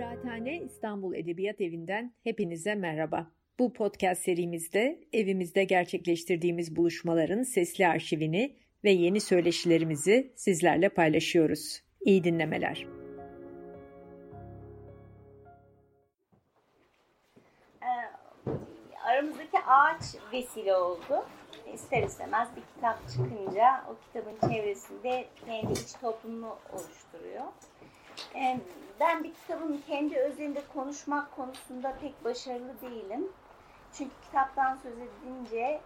Kıraathane İstanbul Edebiyat Evi'nden hepinize merhaba. Bu podcast serimizde evimizde gerçekleştirdiğimiz buluşmaların sesli arşivini ve yeni söyleşilerimizi sizlerle paylaşıyoruz. İyi dinlemeler. Ee, aramızdaki ağaç vesile oldu. İster istemez bir kitap çıkınca o kitabın çevresinde kendi iç toplumunu oluşturuyor. Ee, ben bir kitabın kendi özelinde konuşmak konusunda pek başarılı değilim. Çünkü kitaptan söz edince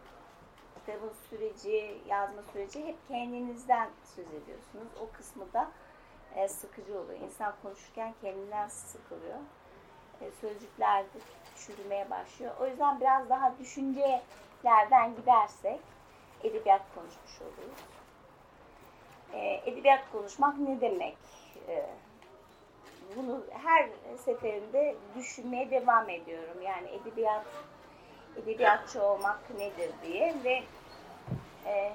kitabın süreci, yazma süreci hep kendinizden söz ediyorsunuz. O kısmı da e, sıkıcı oluyor. İnsan konuşurken kendinden sıkılıyor. E, sözcükler çürümeye başlıyor. O yüzden biraz daha düşüncelerden gidersek edebiyat konuşmuş oluruz. E, edebiyat konuşmak ne demek? E, bunu her seferinde düşünmeye devam ediyorum. Yani edebiyat edebiyatçı olmak nedir diye ve e,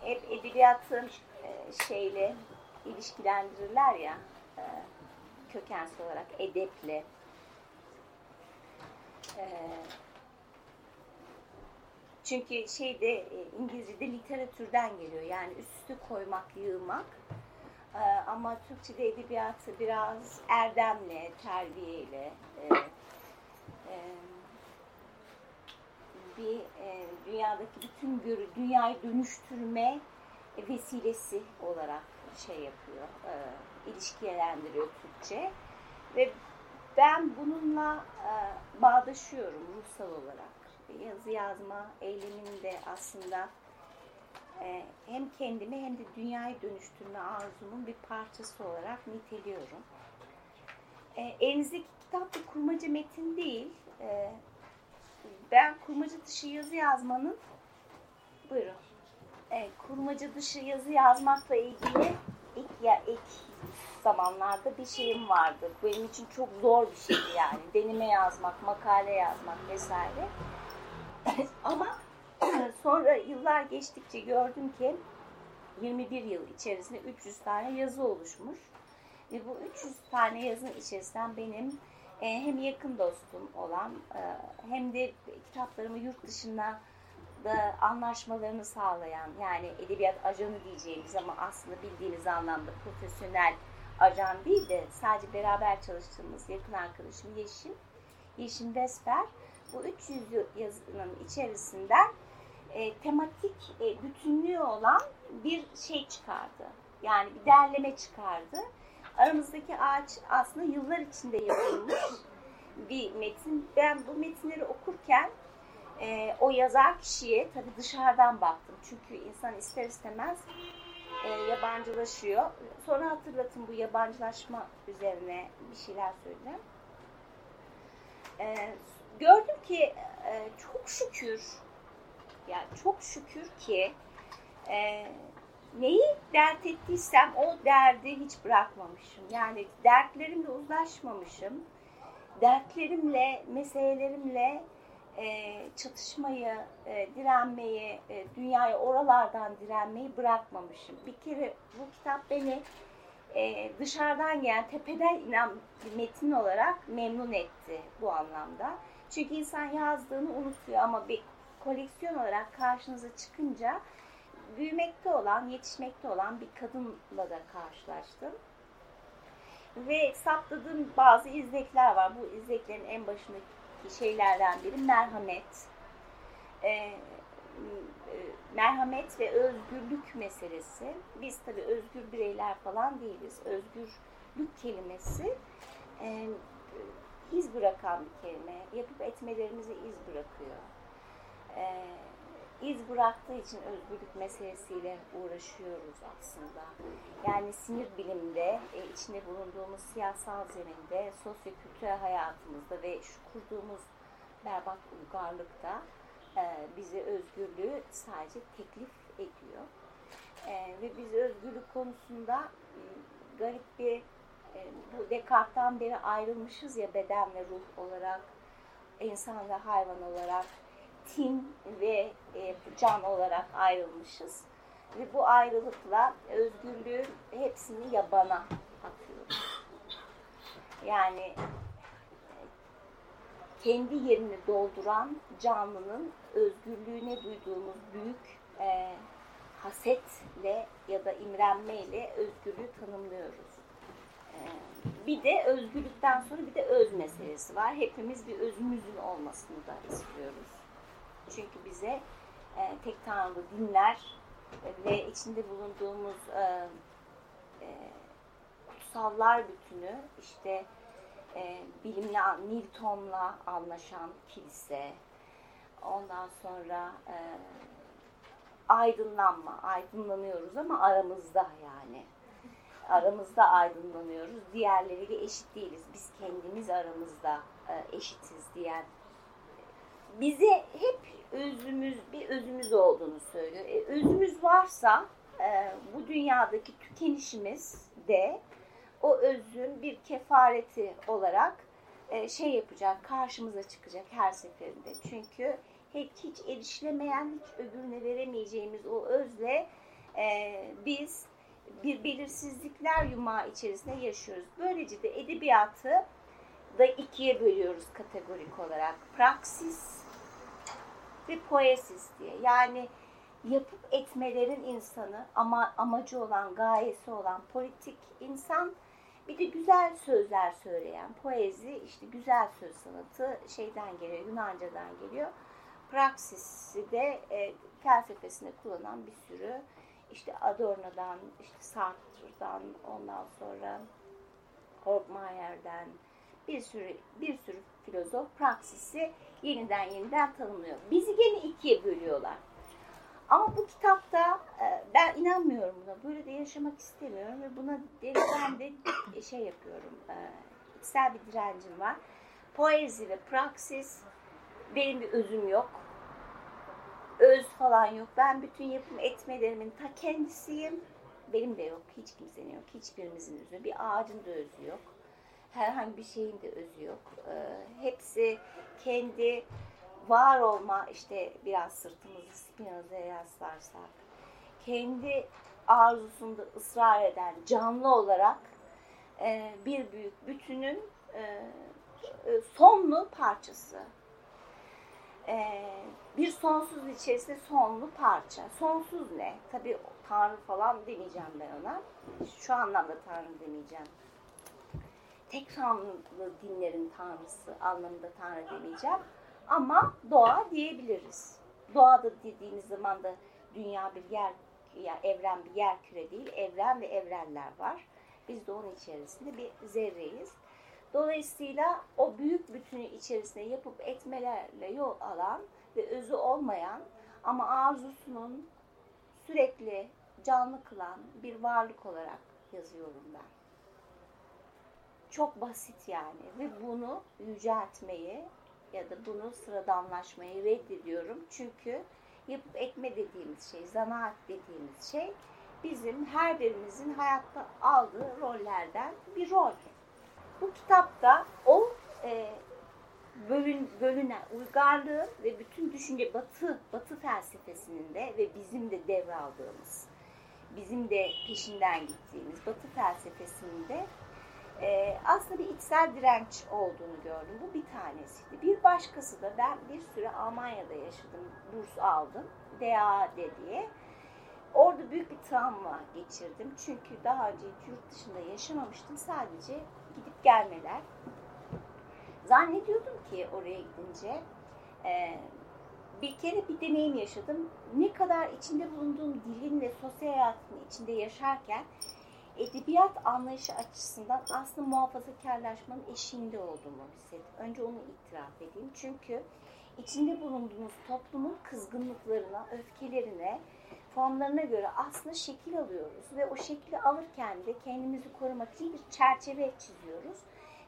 hep edebiyatın e, şeyle ilişkilendirirler ya e, kökensel olarak edeple e, çünkü şeyde e, İngilizce'de literatürden geliyor yani üstü koymak, yığmak ama Türkçe'de edebiyatı biraz erdemle, terbiyeyle e, e, bir e, dünyadaki bütün görü, dünyayı dönüştürme vesilesi olarak şey yapıyor, ilişkilendiriyor Türkçe ve ben bununla bağdaşıyorum ruhsal olarak. Yazı yazma eyleminde aslında hem kendimi hem de dünyayı dönüştürme arzumun bir parçası olarak niteliyorum. E, elinizdeki kitap bir kurmaca metin değil. E, ben kurmaca dışı yazı yazmanın buyurun. E, kurmaca dışı yazı yazmakla ilgili ilk ya ilk zamanlarda bir şeyim vardı. Benim için çok zor bir şeydi yani. Deneme yazmak, makale yazmak vesaire. Ama sonra yıllar geçtikçe gördüm ki 21 yıl içerisinde 300 tane yazı oluşmuş. Ve bu 300 tane yazının içerisinden benim e, hem yakın dostum olan e, hem de kitaplarımı yurt dışına da anlaşmalarını sağlayan yani edebiyat ajanı diyeceğimiz ama aslında bildiğimiz anlamda profesyonel ajan değil de sadece beraber çalıştığımız yakın arkadaşım Yeşim, Yeşim Vesper bu 300 yazının içerisinden e, tematik e, bütünlüğü olan bir şey çıkardı. Yani bir derleme çıkardı. Aramızdaki ağaç aslında yıllar içinde yapılmış bir metin. Ben bu metinleri okurken e, o yazar kişiye tabii dışarıdan baktım. Çünkü insan ister istemez e, yabancılaşıyor. Sonra hatırlatın bu yabancılaşma üzerine bir şeyler söyleyeceğim. E, gördüm ki e, çok şükür yani çok şükür ki e, neyi dert ettiysem o derdi hiç bırakmamışım. Yani dertlerimle uzlaşmamışım. Dertlerimle, meselelerimle e, çatışmayı, e, direnmeyi, e, dünyayı oralardan direnmeyi bırakmamışım. Bir kere bu kitap beni e, dışarıdan gelen, tepeden inen bir metin olarak memnun etti bu anlamda. Çünkü insan yazdığını unutuyor ama bir koleksiyon olarak karşınıza çıkınca büyümekte olan, yetişmekte olan bir kadınla da karşılaştım. Ve saptadığım bazı izlekler var. Bu izleklerin en başındaki şeylerden biri merhamet. Ee, merhamet ve özgürlük meselesi. Biz tabii özgür bireyler falan değiliz. Özgürlük kelimesi e, iz bırakan bir kelime. Yapıp etmelerimize iz bırakıyor. E, iz bıraktığı için özgürlük meselesiyle uğraşıyoruz aslında. Yani sinir bilimde, e, içinde bulunduğumuz siyasal zeminde, sosyo-kültürel hayatımızda ve şu kurduğumuz berbat uygarlıkta e, bize özgürlüğü sadece teklif ediyor. E, ve biz özgürlük konusunda e, garip bir e, bu Descartes'tan beri ayrılmışız ya beden ve ruh olarak, insan ve hayvan olarak tin ve e, can olarak ayrılmışız. Ve bu ayrılıkla özgürlüğün hepsini yabana atıyoruz. Yani kendi yerini dolduran canlının özgürlüğüne duyduğumuz büyük e, hasetle ya da imrenmeyle özgürlüğü tanımlıyoruz. E, bir de özgürlükten sonra bir de öz meselesi var. Hepimiz bir özümüzün olmasını da istiyoruz. Çünkü bize e, tek tanrılı dinler ve içinde bulunduğumuz e, e, kutsallar bütünü işte e, bilimle Newton'la anlaşan kilise ondan sonra e, aydınlanma aydınlanıyoruz ama aramızda yani. Aramızda aydınlanıyoruz diğerleriyle eşit değiliz. Biz kendimiz aramızda e, eşitiz diyen bize hep özümüz bir özümüz olduğunu söylüyor. E, özümüz varsa e, bu dünyadaki tükenişimiz de o özün bir kefareti olarak e, şey yapacak, karşımıza çıkacak her seferinde. Çünkü hiç, hiç erişilemeyen, hiç öbürüne veremeyeceğimiz o özle e, biz bir belirsizlikler yumağı içerisinde yaşıyoruz. Böylece de edebiyatı da ikiye bölüyoruz kategorik olarak. Praksis ve poesis diye. Yani yapıp etmelerin insanı ama amacı olan, gayesi olan politik insan bir de güzel sözler söyleyen poezi işte güzel söz sanatı şeyden geliyor, Yunanca'dan geliyor. Praksisi de e, felsefesinde kullanan bir sürü işte Adorno'dan, işte Sartre'dan, ondan sonra Horkheimer'den bir sürü bir sürü filozof praksisi yeniden yeniden tanımlıyor. Bizi gene ikiye bölüyorlar. Ama bu kitapta e, ben inanmıyorum buna. Böyle de yaşamak istemiyorum ve buna ben de şey yapıyorum. E, içsel bir direncim var. Poezi ve praksis benim bir özüm yok. Öz falan yok. Ben bütün yapım etmelerimin ta kendisiyim. Benim de yok. Hiç kimsenin yok. Hiçbirimizin özü. Bir ağacın da özü yok. Herhangi bir şeyin de özü yok. E, hepsi kendi var olma işte biraz sırtımızı Spinoza'ya yaslarsak kendi arzusunda ısrar eden canlı olarak e, bir büyük bütünün e, e, sonlu parçası. Bir sonsuz içerisinde sonlu parça. Sonsuz ne? Tabi Tanrı falan demeyeceğim ben ona. Şu anlamda Tanrı demeyeceğim. Tek tanrılı dinlerin tanrısı anlamında Tanrı demeyeceğim ama doğa diyebiliriz. Doğada dediğimiz zaman da dünya bir yer, ya evren bir yer küre değil, evren ve evrenler var. Biz de onun içerisinde bir zerreyiz. Dolayısıyla o büyük bütünü içerisinde yapıp etmelerle yol alan ve özü olmayan ama arzusunun sürekli canlı kılan bir varlık olarak yazıyorum ben. Çok basit yani ve bunu yüceltmeyi ya da bunu sıradanlaşmayı reddediyorum. Çünkü yapıp etme dediğimiz şey, zanaat dediğimiz şey bizim her birimizin hayatta aldığı rollerden bir rol. Bu kitapta o e, bölün, bölünen uygarlığı ve bütün düşünce batı, batı felsefesinin de ve bizim de devraldığımız, bizim de peşinden gittiğimiz batı felsefesinin de e, aslında bir içsel direnç olduğunu gördüm. Bu bir tanesiydi. Bir başkası da ben bir süre Almanya'da yaşadım, burs aldım, DAD diye. Orada büyük bir travma geçirdim. Çünkü daha önce yurt dışında yaşamamıştım. Sadece gidip gelmeler. Zannediyordum ki oraya gidince e, bir kere bir deneyim yaşadım. Ne kadar içinde bulunduğum dilin ve sosyal hayatın içinde yaşarken edebiyat anlayışı açısından aslında muhafazakarlaşmanın eşiğinde olduğumu hissettim. Önce onu itiraf edeyim. Çünkü içinde bulunduğumuz toplumun kızgınlıklarına, öfkelerine, formlarına göre aslında şekil alıyoruz. Ve o şekli alırken de kendimizi korumak için bir çerçeve çiziyoruz.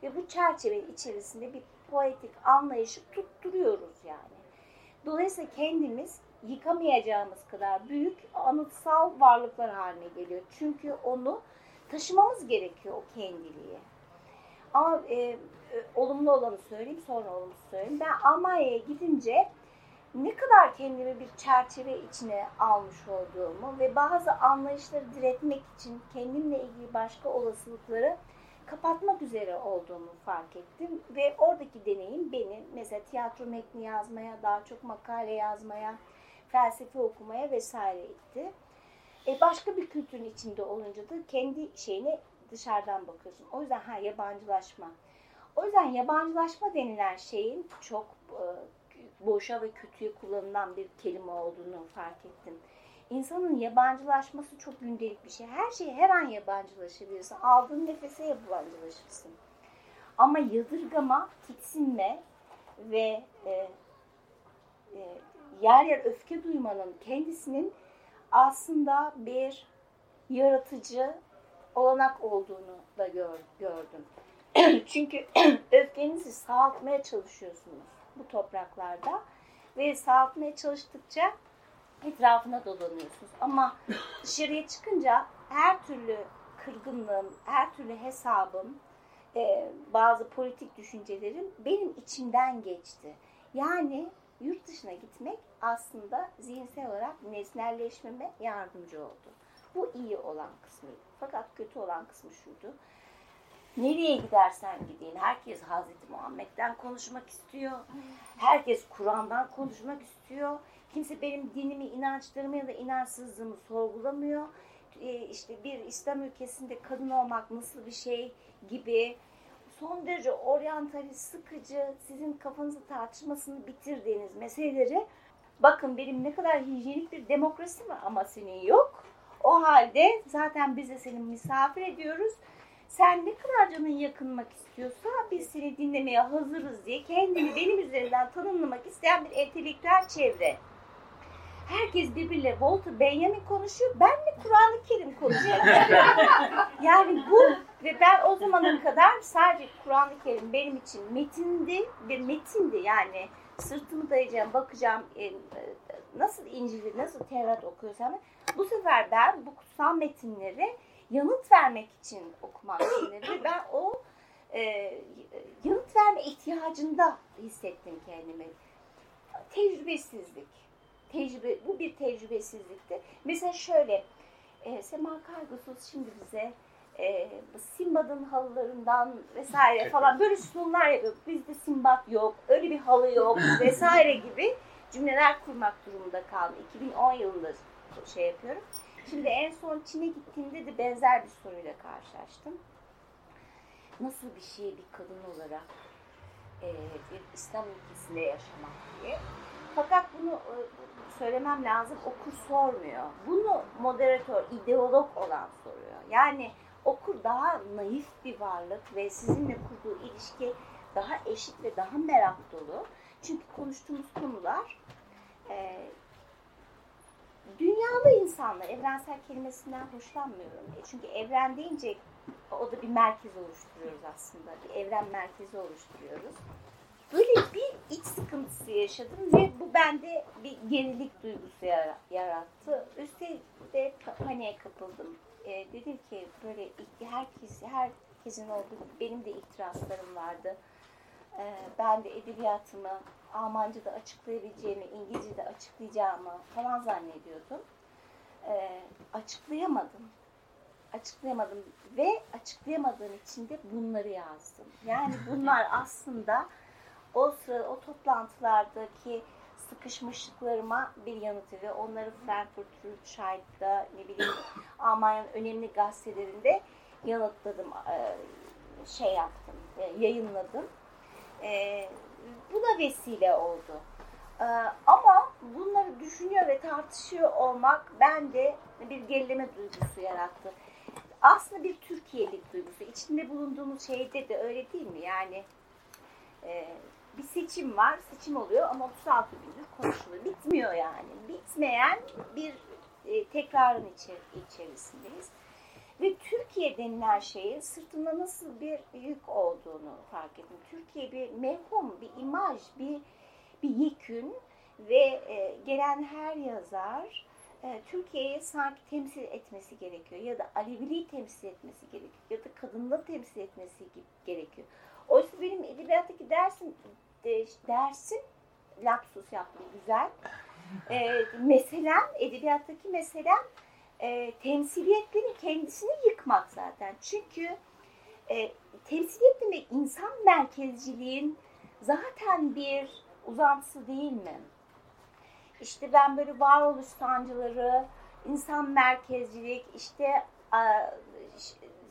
Ve bu çerçeve içerisinde bir poetik anlayışı tutturuyoruz yani. Dolayısıyla kendimiz yıkamayacağımız kadar büyük anıtsal varlıklar haline geliyor. Çünkü onu taşımamız gerekiyor o kendiliği. Ama e, olumlu olanı söyleyeyim sonra olumsuz söyleyeyim. Ben Almanya'ya gidince ne kadar kendimi bir çerçeve içine almış olduğumu ve bazı anlayışları diretmek için kendimle ilgili başka olasılıkları kapatmak üzere olduğumu fark ettim ve oradaki deneyim beni mesela tiyatro metni yazmaya, daha çok makale yazmaya, felsefe okumaya vesaire itti. E başka bir kültürün içinde olunca da kendi şeyine dışarıdan bakıyorsun. O yüzden ha yabancılaşma. O yüzden yabancılaşma denilen şeyin çok e, boşa ve kötüye kullanılan bir kelime olduğunu fark ettim. İnsanın yabancılaşması çok gündelik bir şey. Her şeye her an yabancılaşabilirsin. Aldığın nefese yabancılaşırsın. Ama yadırgama, tiksinme ve e, e, yer yer öfke duymanın kendisinin aslında bir yaratıcı olanak olduğunu da gör, gördüm. Çünkü öfkenizi sağaltmaya çalışıyorsunuz bu topraklarda ve sağaltmaya çalıştıkça etrafına dolanıyorsunuz. Ama dışarıya çıkınca her türlü kırgınlığım, her türlü hesabım, e, bazı politik düşüncelerim benim içimden geçti. Yani yurt dışına gitmek aslında zihinsel olarak nesnelleşmeme yardımcı oldu. Bu iyi olan kısmıydı. Fakat kötü olan kısmı şuydu. Nereye gidersen gideyim herkes Hazreti Muhammed'den konuşmak istiyor. Herkes Kur'an'dan konuşmak istiyor. Kimse benim dinimi, inançlarımı ya da inançsızlığımı sorgulamıyor. Ee, işte bir İslam ülkesinde kadın olmak nasıl bir şey gibi son derece oryantalist, sıkıcı, sizin kafanızı tartışmasını bitirdiğiniz meseleleri bakın benim ne kadar hijyenik bir demokrasi var ama senin yok. O halde zaten biz de seni misafir ediyoruz. Sen ne kadar canın yakınmak istiyorsa biz seni dinlemeye hazırız diye kendini benim üzerinden tanımlamak isteyen bir entelektüel çevre. Herkes birbiriyle Walter Benjamin konuşuyor. Ben de Kur'an-ı Kerim konuşuyorum. yani bu ve ben o zamana kadar sadece Kur'an-ı Kerim benim için metindi ve metindi yani sırtımı dayayacağım, bakacağım e, nasıl İncil'i, nasıl Tevrat okuyorsam bu sefer ben bu kutsal metinleri yanıt vermek için okumak metinleri ben o e, yanıt verme ihtiyacında hissettim kendimi. Tecrübesizlik. Tecrübe, bu bir tecrübesizlikti. Mesela şöyle, e, Sema Kargısız şimdi bize e, Simbad'ın halılarından vesaire falan böyle sunumlar yapıyor. Bizde Simbad yok, öyle bir halı yok vesaire gibi cümleler kurmak durumunda kaldım. 2010 yılında şey yapıyorum. Şimdi en son Çin'e gittiğimde de benzer bir soruyla karşılaştım. Nasıl bir şey bir kadın olarak e, bir İslam ülkesinde yaşamak diye. Fakat bunu e, söylemem lazım okur sormuyor. Bunu moderatör, ideolog olan soruyor. Yani okur daha naif bir varlık ve sizinle kurduğu ilişki daha eşit ve daha merak dolu. Çünkü konuştuğumuz konular e, dünyalı insanlar, evrensel kelimesinden hoşlanmıyorum. E çünkü evren deyince o da bir merkez oluşturuyoruz aslında. Bir evren merkezi oluşturuyoruz. Böyle bir iç sıkıntısı yaşadım ve bu bende bir gerilik duygusu yarattı. Üstelik de paniğe kapıldım. E, dedim ki böyle herkes, herkesin olduğu benim de ihtiraslarım vardı. E, ben de edebiyatımı Almanca'da açıklayabileceğimi, İngilizce'de açıklayacağımı falan zannediyordum. E, açıklayamadım. Açıklayamadım ve açıklayamadığım için de bunları yazdım. Yani bunlar aslında o sıra, o toplantılardaki sıkışmışlıklarıma bir yanıtı ve onları Frankfurt Rundschild'da ne bileyim Almanya'nın önemli gazetelerinde yanıtladım, e, şey yaptım, e, yayınladım. E, bu da vesile oldu. Ama bunları düşünüyor ve tartışıyor olmak bende bir gerileme duygusu yarattı. Aslında bir Türkiye'lik duygusu. İçinde bulunduğumuz şeyde de öyle değil mi? Yani bir seçim var, seçim oluyor ama 36 gündür konuşuluyor. Bitmiyor yani. Bitmeyen bir e, tekrarın içer içerisindeyiz. Ve Türkiye denilen şeyin sırtında nasıl bir yük olduğunu fark ettim. Türkiye bir mevhum, bir imaj, bir, bir yekün ve e, gelen her yazar e, Türkiye'yi sanki temsil etmesi gerekiyor ya da Aleviliği temsil etmesi gerekiyor ya da kadınlığı temsil etmesi gerekiyor. Oysa benim edebiyattaki dersim dersin lapsus yaptım güzel. E, meselem, edebiyattaki meselem e, temsiliyetlerin kendisini yıkmak zaten. Çünkü e, temsiliyet demek insan merkezciliğin zaten bir uzantısı değil mi? İşte ben böyle varoluş sancıları, insan merkezcilik, işte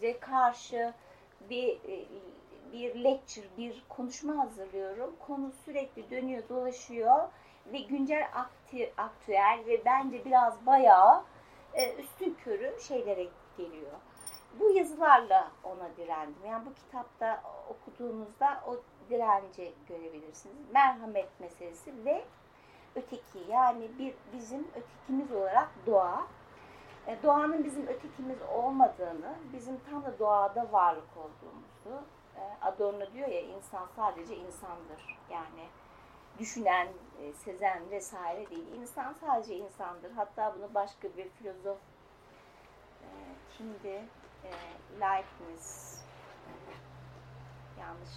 e, karşı bir e, bir lecture, bir konuşma hazırlıyorum. Konu sürekli dönüyor, dolaşıyor ve güncel akti, aktüel ve bence biraz bayağı e, üstün körü şeylere geliyor. Bu yazılarla ona direndim. Yani bu kitapta okuduğunuzda o direnci görebilirsiniz. Merhamet meselesi ve öteki yani bir bizim ötekimiz olarak doğa. E, doğanın bizim ötekimiz olmadığını, bizim tam da doğada varlık olduğumuzu, Adorno diyor ya insan sadece insandır. Yani düşünen, e, sezen vesaire değil. İnsan sadece insandır. Hatta bunu başka bir filozof e, kimdi? E, Leibniz yanlış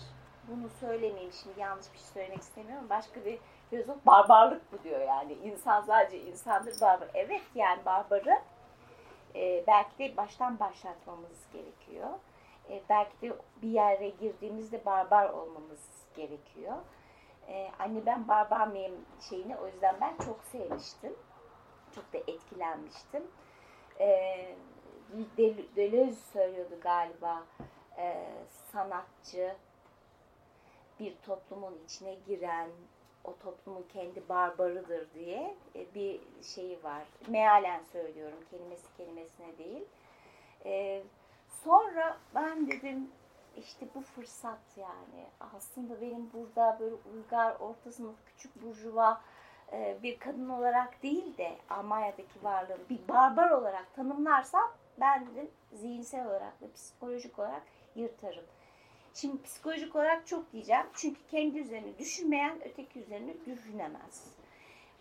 bunu söylemeyeyim şimdi yanlış bir şey söylemek istemiyorum. Başka bir filozof barbarlık bu diyor yani. İnsan sadece insandır barbar. Evet yani barbarı e, belki de baştan başlatmamız gerekiyor. E, belki de bir yere girdiğimizde barbar olmamız gerekiyor. E, anne ben barbar mıyım şeyini o yüzden ben çok sevmiştim. Çok da etkilenmiştim. E, Deleuze söylüyordu galiba e, sanatçı bir toplumun içine giren, o toplumun kendi barbarıdır diye e, bir şeyi var. Mealen söylüyorum kelimesi kelimesine değil. E, sonra ben dedim işte bu fırsat yani aslında benim burada böyle uygar orta sınıf küçük burjuva e, bir kadın olarak değil de Almanya'daki varlığım bir barbar olarak tanımlarsam ben dedim zihinsel olarak ve psikolojik olarak yırtarım. Şimdi psikolojik olarak çok diyeceğim. Çünkü kendi üzerine düşünmeyen öteki üzerine düşünemez.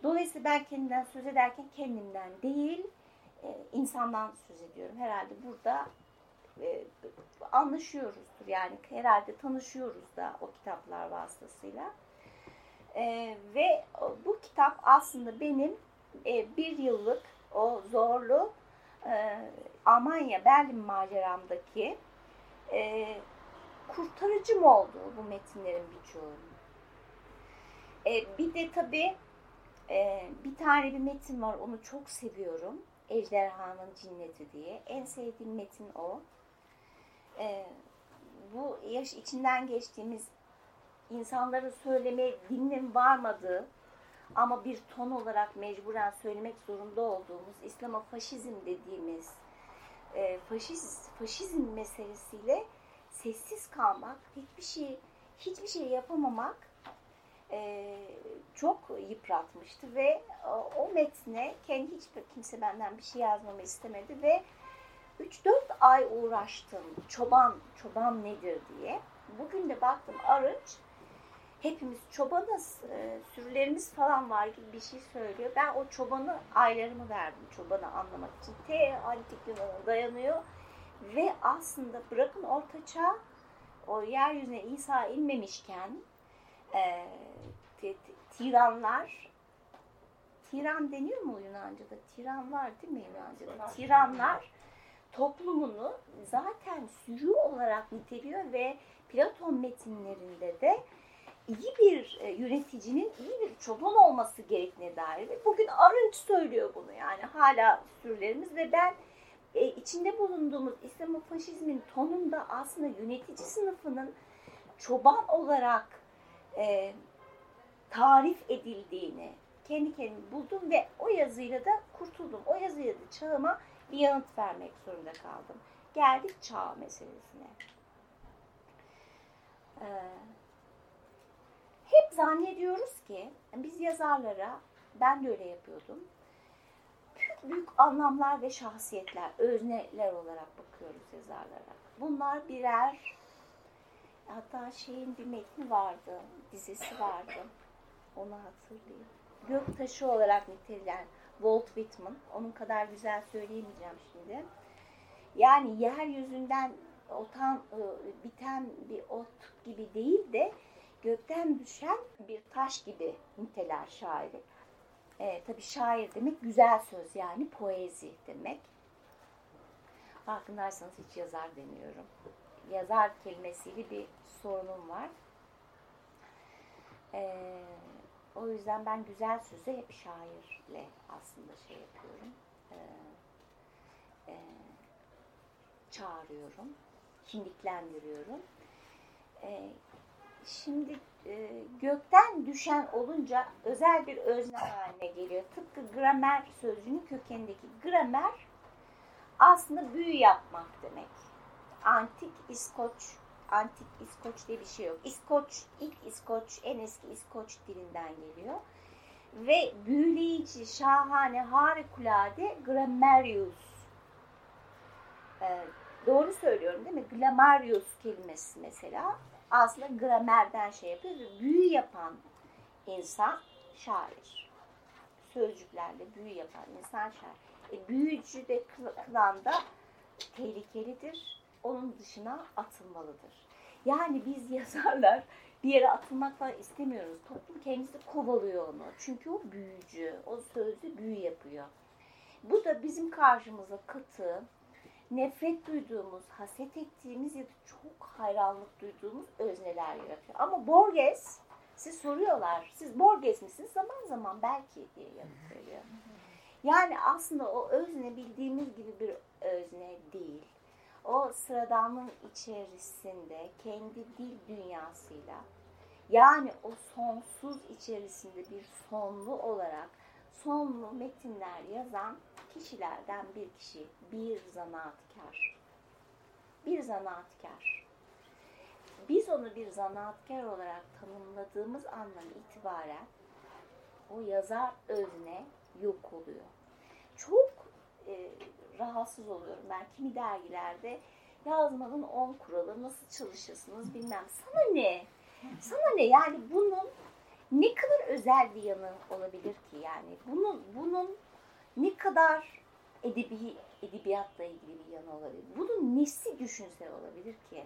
Dolayısıyla ben kendimden söz ederken kendimden değil, e, insandan söz ediyorum. Herhalde burada e, anlaşıyoruzdur. Yani herhalde tanışıyoruz da o kitaplar vasıtasıyla. E, ve bu kitap aslında benim e, bir yıllık o zorlu e, Almanya Berlin maceramdaki e, kurtarıcı mı oldu bu metinlerin birçoğu? E, bir de tabii e, bir tane bir metin var onu çok seviyorum. Ejderhanın Cinneti diye. En sevdiğim metin o. E, bu yaş içinden geçtiğimiz insanların söylemeye dilinin varmadığı ama bir ton olarak mecburen söylemek zorunda olduğumuz İslamofaşizm dediğimiz e, faşiz, faşizm meselesiyle sessiz kalmak, hiçbir şey hiçbir şey yapamamak e, çok yıpratmıştı ve o, o metne kendi hiçbir kimse benden bir şey yazmamı istemedi ve 3-4 ay uğraştım çoban çoban nedir diye. Bugün de baktım Arınç hepimiz çobanız, e, sürülerimiz falan var gibi bir şey söylüyor. Ben o çobanı aylarımı verdim çobanı anlamak için. T antik Yunan'a dayanıyor ve aslında bırakın ortaçağ o yeryüzüne İsa inmemişken e, tiranlar tiran deniyor mu Yunanca'da? Tiran var değil mi Yunanca'da? Tiranlar toplumunu zaten sürü olarak niteliyor ve Platon metinlerinde de iyi bir e, yöneticinin iyi bir çoban olması gerektiğine dair. Bugün Arınç söylüyor bunu yani hala sürülerimiz ve ben e, içinde bulunduğumuz İslamofaşizmin tonunda aslında yönetici sınıfının çoban olarak e, tarif edildiğini kendi kendime buldum ve o yazıyla da kurtuldum. O yazıyla da çağıma bir yanıt vermek zorunda kaldım. Geldik çağ meselesine. Ee, hep zannediyoruz ki biz yazarlara, ben de öyle yapıyordum, büyük anlamlar ve şahsiyetler, özneler olarak bakıyoruz yazarlara. Bunlar birer, hatta şeyin bir metni vardı, dizisi vardı, onu hatırlayayım. Göktaşı olarak nitelilen Walt Whitman, onun kadar güzel söyleyemeyeceğim şimdi. Yani yeryüzünden otan, ıı, biten bir ot gibi değil de gökten düşen bir taş gibi niteler şairi. E, tabii şair demek güzel söz yani poezi demek. Farkındaysanız hiç yazar demiyorum. yazar kelimesiyle bir sorunum var. E, o yüzden ben güzel sözü hep şairle aslında şey yapıyorum. E, e, çağırıyorum. Kimliklendiriyorum. E, şimdi e, gökten düşen olunca özel bir özne haline geliyor. Tıpkı gramer sözcüğünün kökenindeki gramer aslında büyü yapmak demek. Antik İskoç, antik İskoç diye bir şey yok. İskoç, ilk İskoç, en eski İskoç dilinden geliyor. Ve büyüleyici, şahane, harikulade grammarius. Ee, doğru söylüyorum değil mi? Glamarius kelimesi mesela aslında gramerden şey yapıyor büyü yapan insan şair. Sözcüklerle büyü yapan insan şair. E, büyücü de klanda tehlikelidir. Onun dışına atılmalıdır. Yani biz yazarlar bir yere atılmak falan istemiyoruz. Toplum kendisi kovalıyor onu. Çünkü o büyücü. O sözlü büyü yapıyor. Bu da bizim karşımıza katı, nefret duyduğumuz, haset ettiğimiz ya da çok hayranlık duyduğumuz özneler yaratıyor. Ama Borges, siz soruyorlar, siz Borges misiniz? Zaman zaman belki diye yanıt veriyor. Yani aslında o özne bildiğimiz gibi bir özne değil. O sıradanın içerisinde kendi dil dünyasıyla yani o sonsuz içerisinde bir sonlu olarak sonlu metinler yazan kişilerden bir kişi, bir zanaatkar. Bir zanaatkar. Biz onu bir zanaatkar olarak tanımladığımız andan itibaren o yazar özne yok oluyor. Çok e, rahatsız oluyorum ben kimi dergilerde yazmanın on kuralı nasıl çalışırsınız bilmem. Sana ne? Sana ne? Yani bunun ne kadar özel bir yanı olabilir ki yani? Bunun bunun ne kadar edebi edebiyatla ilgili bir yanı olabilir? Bunun nesi düşünsel olabilir ki?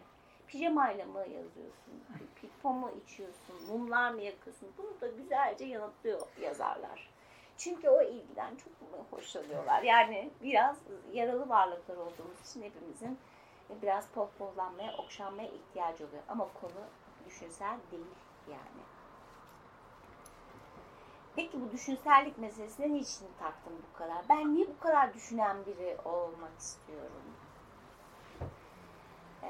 Pijamayla mı yazıyorsun? Pipo mu içiyorsun? Mumlar mı yakıyorsun? Bunu da güzelce yanıtlıyor yazarlar. Çünkü o ilgiden çok hoşlanıyorlar. Yani biraz yaralı varlıklar olduğumuz için hepimizin biraz pohpohlanmaya, okşanmaya ihtiyacı oluyor. Ama konu düşünsel değil yani. Peki bu düşünsellik meselesine niçin taktım bu kadar? Ben niye bu kadar düşünen biri olmak istiyorum? Ee,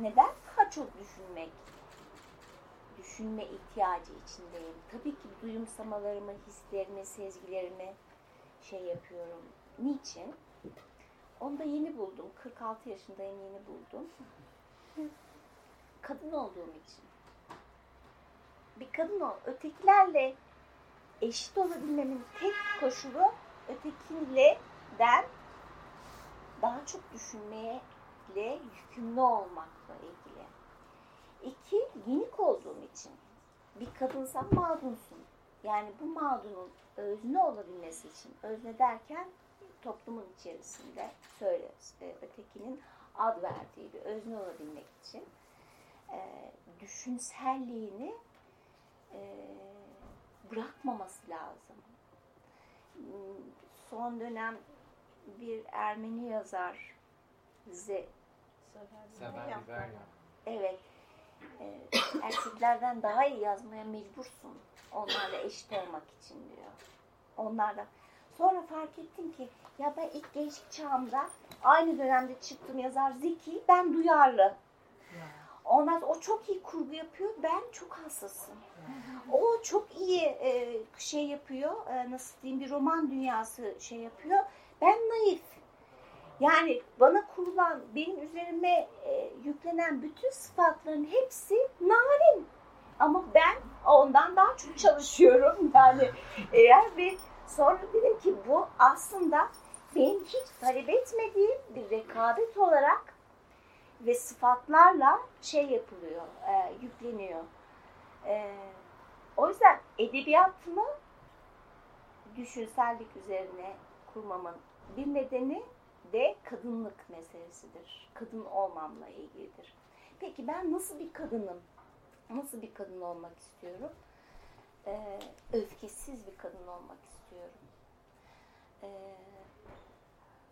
neden daha çok düşünmek, düşünme ihtiyacı içindeyim? Tabii ki duyumsamalarımı, hislerimi, sezgilerimi şey yapıyorum. Niçin? Onu da yeni buldum. 46 yaşındayım yeni buldum. Kadın olduğum için bir kadın ol. Ötekilerle eşit olabilmemin tek koşulu ötekiyle den daha çok düşünmeye yükümlü olmakla ilgili. İki, ginik olduğum için. Bir kadınsan mağdunsun. Yani bu mağdunun özne olabilmesi için, özne derken toplumun içerisinde söyleriz. Ötekinin ad verdiği bir özne olabilmek için e, düşünselliğini e, bırakmaması lazım. Son dönem bir Ermeni yazar Ze Evet. E, erkeklerden daha iyi yazmaya mecbursun. Onlarla eşit olmak için diyor. Onlarla. Sonra fark ettim ki ya ben ilk gençlik çağımda aynı dönemde çıktım yazar Zeki, ben duyarlı. Ondan o çok iyi kurgu yapıyor. Ben çok hassasım. O çok iyi e, şey yapıyor. E, nasıl diyeyim bir roman dünyası şey yapıyor. Ben naif. Yani bana kurulan, benim üzerime e, yüklenen bütün sıfatların hepsi narin. Ama ben ondan daha çok çalışıyorum. Yani eğer bir sonra dedim ki bu aslında benim hiç talep etmediğim bir rekabet olarak ve sıfatlarla şey yapılıyor, e, yükleniyor. E, o yüzden edebiyatımı düşünsellik üzerine kurmamın bir nedeni de kadınlık meselesidir. Kadın olmamla ilgilidir. Peki ben nasıl bir kadınım? Nasıl bir kadın olmak istiyorum? Ee, öfkesiz bir kadın olmak istiyorum. Ee,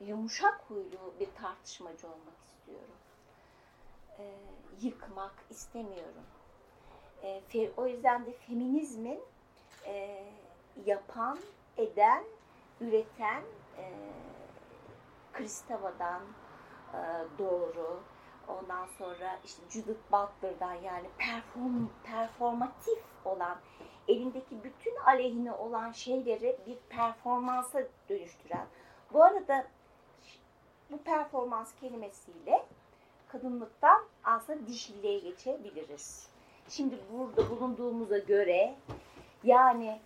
yumuşak huylu bir tartışmacı olmak istiyorum e, yıkmak istemiyorum. E, fe, o yüzden de feminizmin e, yapan, eden, üreten e, Kristava'dan e, doğru, ondan sonra işte Judith Butler'dan yani perform, performatif olan elindeki bütün aleyhine olan şeyleri bir performansa dönüştüren. Bu arada bu performans kelimesiyle kadınlıktan aslında dişilliğe geçebiliriz. Şimdi burada bulunduğumuza göre yani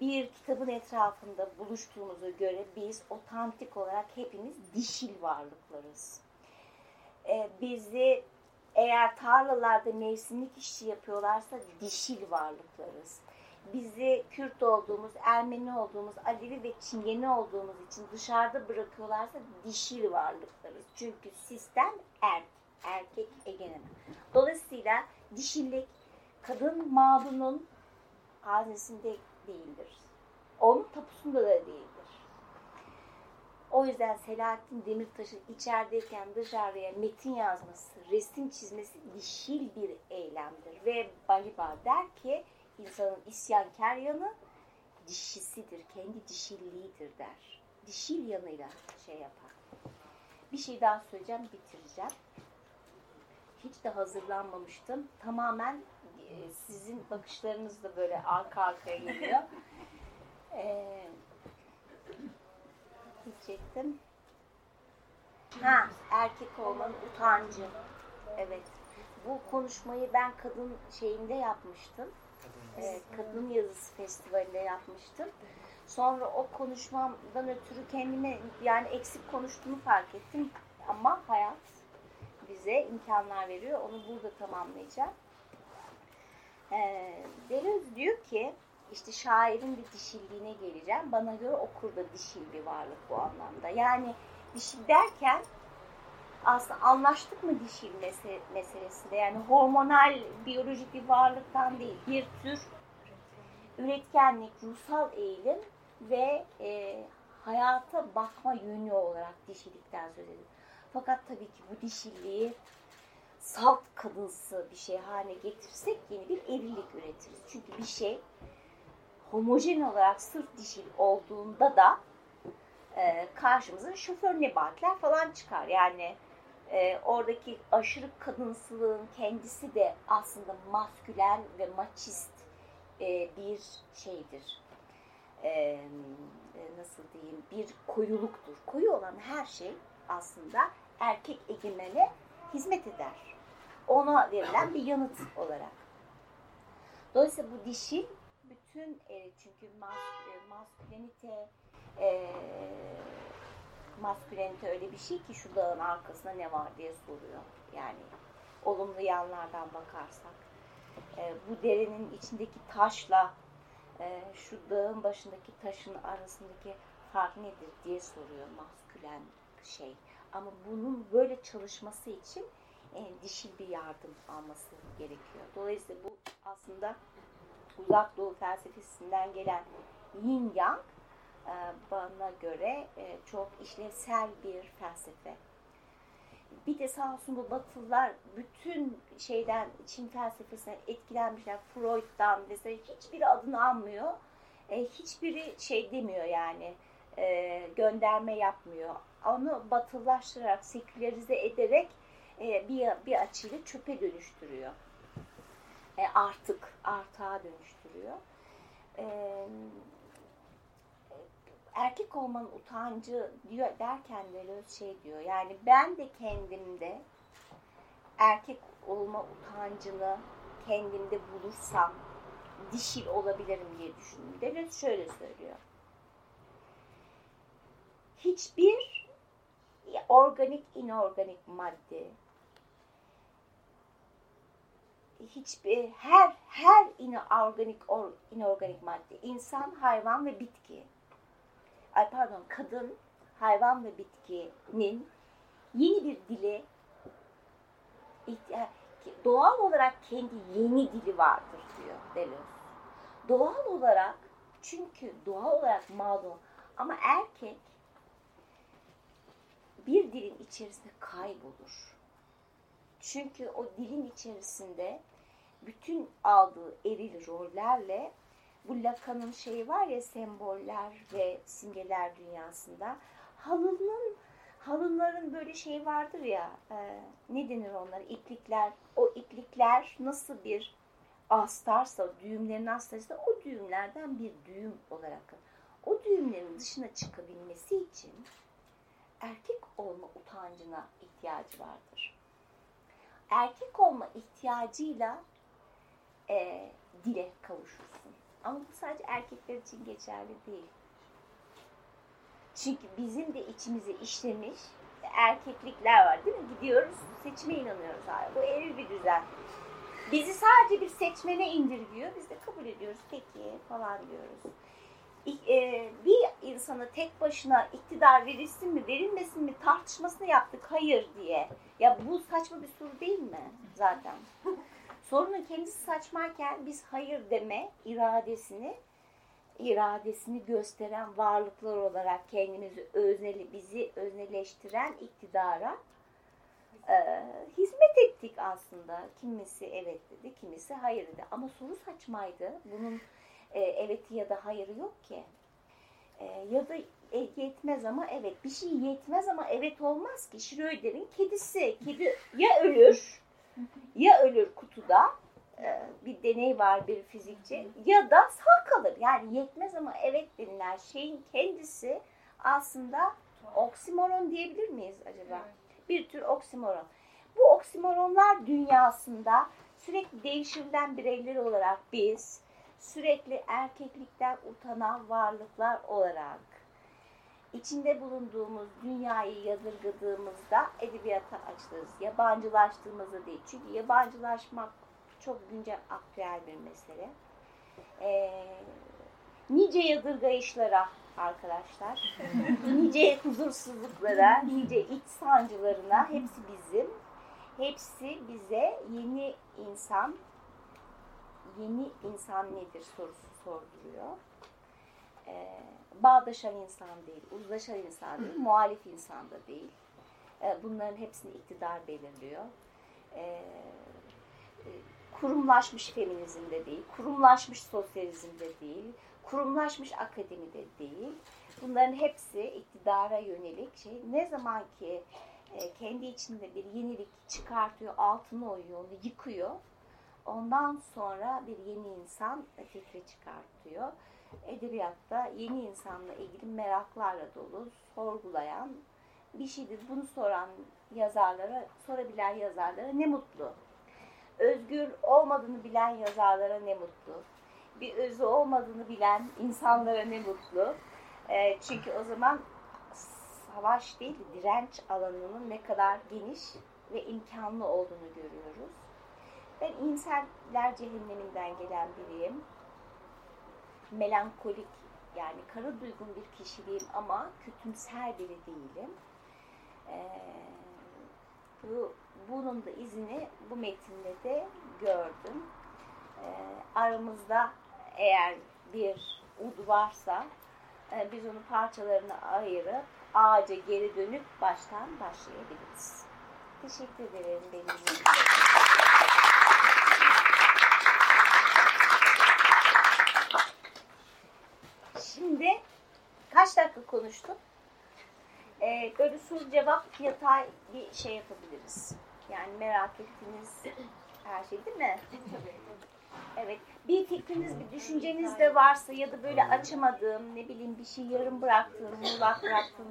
bir kitabın etrafında buluştuğumuza göre biz otantik olarak hepimiz dişil varlıklarız. Ee, bizi eğer tarlalarda mevsimlik işçi yapıyorlarsa dişil varlıklarız. Bizi Kürt olduğumuz, Ermeni olduğumuz, Alevi ve Çingeni olduğumuz için dışarıda bırakıyorlarsa dişil varlıklarız. Çünkü sistem er, erkek egemen. Dolayısıyla dişillik kadın mağdunun haznesinde değildir. Onun tapusunda da değildir. O yüzden Selahattin Demirtaş'ın içerideyken dışarıya metin yazması, resim çizmesi dişil bir eylemdir. Ve Baliba der ki insanın isyankar yanı dişisidir, kendi dişilliğidir der. Dişil yanıyla şey yapar. Bir şey daha söyleyeceğim, bitireceğim. Hiç de hazırlanmamıştım. Tamamen sizin bakışlarınız da böyle arka arkaya geliyor. Ee, diyecektim. Ha, erkek olmanın utancı. Evet. Bu konuşmayı ben kadın şeyinde yapmıştım. Ee, kadın yazısı festivalinde yapmıştım. Sonra o konuşmamdan ötürü kendime yani eksik konuştuğumu fark ettim. Ama hayat bize imkanlar veriyor. Onu burada tamamlayacağım. Deleuze diyor ki işte şairin bir dişilliğine geleceğim. Bana göre okur da dişil bir varlık bu anlamda. Yani dişil derken aslında anlaştık mı dişil meselesinde? Yani hormonal, biyolojik bir varlıktan değil. Bir tür üretkenlik, ruhsal eğilim ve e, hayata bakma yönü olarak dişilikten söz ediyor. Fakat tabii ki bu dişilliği salt kadınsı bir şey haline getirsek yeni bir evlilik üretiriz. Çünkü bir şey homojen olarak sırf dişil olduğunda da e, karşımıza şoför nebatler falan çıkar. Yani e, oradaki aşırı kadınsılığın kendisi de aslında maskülen ve maçist e, bir şeydir. E, e, nasıl diyeyim bir koyuluktur. Koyu olan her şey aslında erkek egemene hizmet eder. Ona verilen bir yanıt olarak. Dolayısıyla bu dişil bütün e, çünkü mas, e, maskülenite e, maskülenite öyle bir şey ki şu dağın arkasında ne var diye soruyor. Yani olumlu yanlardan bakarsak. E, bu derenin içindeki taşla e, şu dağın başındaki taşın arasındaki fark nedir diye soruyor maskülen şey. Ama bunun böyle çalışması için e, dişil bir yardım alması gerekiyor. Dolayısıyla bu aslında uzak doğu felsefesinden gelen yin yang e, bana göre e, çok işlevsel bir felsefe. Bir de sağ olsun bu batılılar bütün şeyden Çin felsefesinden etkilenmişler. Freud'dan mesela hiçbiri adını almıyor. E, hiçbiri şey demiyor yani e, gönderme yapmıyor. Onu batılılaştırarak, sekülerize ederek e, bir, bir açıyla çöpe dönüştürüyor. E, artık, artığa dönüştürüyor. E, erkek olmanın utancı diyor derken de şey diyor. Yani ben de kendimde erkek olma utancını kendimde bulursam dişil olabilirim diye düşündüm. Deleuze şöyle söylüyor. Hiçbir organik, inorganik madde. Hiçbir her her inorganik or, inorganik madde. İnsan, hayvan ve bitki. Ay pardon kadın, hayvan ve bitkinin yeni bir dili doğal olarak kendi yeni dili vardır diyor Deleuze. Doğal olarak çünkü doğal olarak mağdur. Ama erkek bir dilin içerisinde kaybolur. Çünkü o dilin içerisinde bütün aldığı eril rollerle bu Lacan'ın şeyi var ya semboller ve simgeler dünyasında halının halınların böyle şey vardır ya e, ne denir onlara iplikler o iplikler nasıl bir astarsa düğümlerin astarsa o düğümlerden bir düğüm olarak o düğümlerin dışına çıkabilmesi için erkek olma utancına ihtiyacı vardır. Erkek olma ihtiyacıyla e, dile kavuşursun. Ama bu sadece erkekler için geçerli değil. Çünkü bizim de içimize işlemiş erkeklikler var değil mi? Gidiyoruz seçime inanıyoruz abi. Bu eril bir düzen. Bizi sadece bir seçmene indirgiyor. Biz de kabul ediyoruz peki falan diyoruz. E, bir insana tek başına iktidar verilsin mi verilmesin mi tartışmasını yaptık hayır diye. Ya bu saçma bir soru değil mi zaten? Sorunun kendisi saçmayken biz hayır deme iradesini iradesini gösteren varlıklar olarak kendimizi özneli, bizi özneleştiren iktidara e, hizmet ettik aslında. Kimisi evet dedi, kimisi hayır dedi. Ama soru saçmaydı. Bunun e, eveti ya da hayırı yok ki. E, ya da e, yetmez ama evet. Bir şey yetmez ama evet olmaz ki. Schröder'in kedisi. Kedi ya ölür ya ölür kutuda e, bir deney var bir fizikçi ya da sağ kalır. Yani yetmez ama evet denilen şeyin kendisi aslında oksimoron diyebilir miyiz acaba? Bir tür oksimoron. Bu oksimoronlar dünyasında sürekli değişimden bireyler olarak biz sürekli erkeklikten utanan varlıklar olarak içinde bulunduğumuz dünyayı yadırgadığımızda edebiyata açılırız. Yabancılaştığımızda değil. Çünkü yabancılaşmak çok güncel aktüel bir mesele. Ee, nice yadırgayışlara arkadaşlar, nice huzursuzluklara, nice iç sancılarına hepsi bizim. Hepsi bize yeni insan, yeni insan nedir sorusu sorduruyor. Ee, bağdaşan insan değil, uzlaşan insan değil, muhalif insan da değil. Ee, bunların hepsini iktidar belirliyor. Ee, kurumlaşmış feminizmde değil, kurumlaşmış sosyalizmde değil, kurumlaşmış akademide değil. Bunların hepsi iktidara yönelik şey. Ne zaman ki e, kendi içinde bir yenilik çıkartıyor, altını oyuyor, onu yıkıyor. Ondan sonra bir yeni insan fikri çıkartıyor. Edebiyatta yeni insanla ilgili meraklarla dolu, sorgulayan bir şeydir. Bunu soran yazarlara, sorabilen yazarlara ne mutlu özgür olmadığını bilen yazarlara ne mutlu. Bir özü olmadığını bilen insanlara ne mutlu. E, çünkü o zaman savaş değil, direnç alanının ne kadar geniş ve imkanlı olduğunu görüyoruz. Ben inseller cehenneminden gelen biriyim. Melankolik yani kara duygun bir kişiliğim ama kötümser biri değilim. Ee, bu bunun da izini bu metinde de gördüm. E, aramızda eğer bir ud varsa e, biz onu parçalarına ayırıp ağaca geri dönüp baştan başlayabiliriz. Teşekkür ederim benim Şimdi konuştuk? Ee, böyle soru cevap yatay bir şey yapabiliriz. Yani merak ettiğiniz her şey değil mi? Evet. Bir fikriniz, bir düşünceniz de varsa ya da böyle açamadığım, ne bileyim bir şey yarım bıraktığım, muğlak bıraktığım.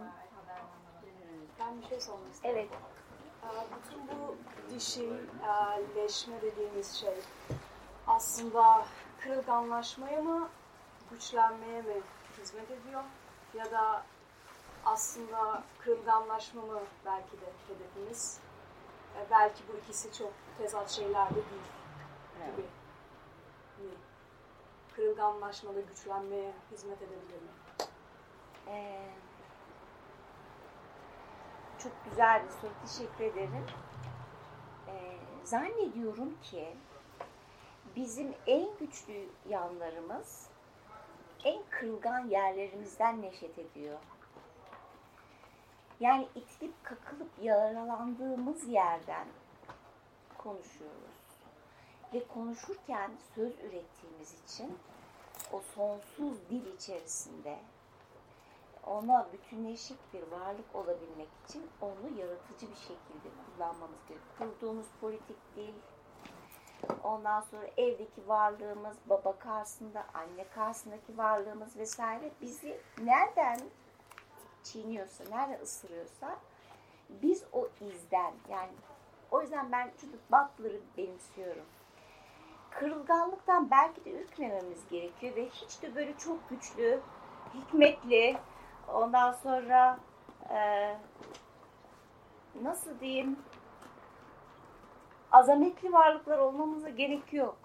Ben bir şey sormak istedim. Evet. Bütün bu dişileşme dediğimiz şey aslında kırılganlaşmaya mı, güçlenmeye mi hizmet ediyor? Ya da aslında kırılganlaşma mı belki de hedefimiz? E, belki bu ikisi çok tezat şeyler de değil evet. gibi. Hani, kırılganlaşmada güçlenmeye hizmet edebilir mi? Ee, çok güzel bir soru. Teşekkür ederim. Ee, zannediyorum ki bizim en güçlü yanlarımız en kırılgan yerlerimizden neşet ediyor. Yani itilip kakılıp yaralandığımız yerden konuşuyoruz. Ve konuşurken söz ürettiğimiz için o sonsuz dil içerisinde ona bütünleşik bir varlık olabilmek için onu yaratıcı bir şekilde kullanmamız gerekiyor. Kurduğumuz politik dil, ondan sonra evdeki varlığımız, baba karşısında, anne karşısındaki varlığımız vesaire bizi nereden çiğniyorsa, nereden ısırıyorsa biz o izden yani o yüzden ben Judith Butler'ı benimsiyorum. Kırılganlıktan belki de ürkmememiz gerekiyor ve hiç de böyle çok güçlü, hikmetli, ondan sonra e, nasıl diyeyim azametli varlıklar olmamıza gerek yok.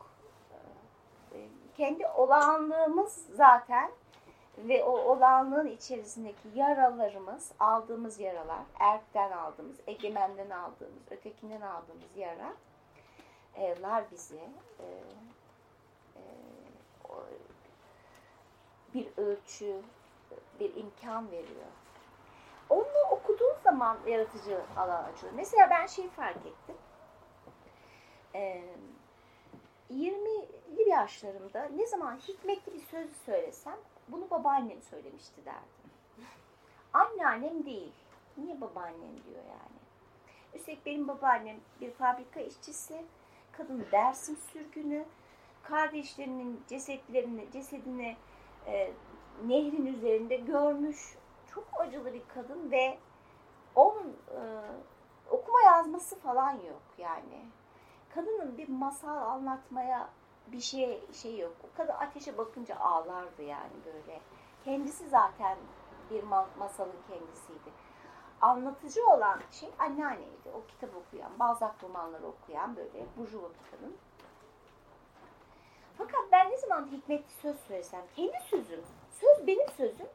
Kendi olağanlığımız zaten ve o olağanlığın içerisindeki yaralarımız, aldığımız yaralar, erkten aldığımız, egemenden aldığımız, ötekinden aldığımız yaralar bize e, bir ölçü, bir imkan veriyor. Onu okuduğun zaman yaratıcı alan açıyor. Mesela ben şey fark ettim. 20'li yaşlarımda ne zaman hikmetli bir söz söylesem bunu babaannem söylemişti derdim. Anneannem değil. Niye babaannem diyor yani. Üstelik benim babaannem bir fabrika işçisi, kadın Dersim sürgünü, kardeşlerinin cesetlerini, cesedini e, nehrin üzerinde görmüş. Çok acılı bir kadın ve onun e, okuma yazması falan yok yani. Kadının bir masal anlatmaya bir şey şey yok. O kadar ateşe bakınca ağlardı yani böyle. Kendisi zaten bir masalın kendisiydi. Anlatıcı olan şey anneanneydi. O kitap okuyan, Balzac romanları okuyan böyle burjuva kadın. Fakat ben ne zaman hikmetli söz söylesem, kendi sözüm, söz benim sözüm.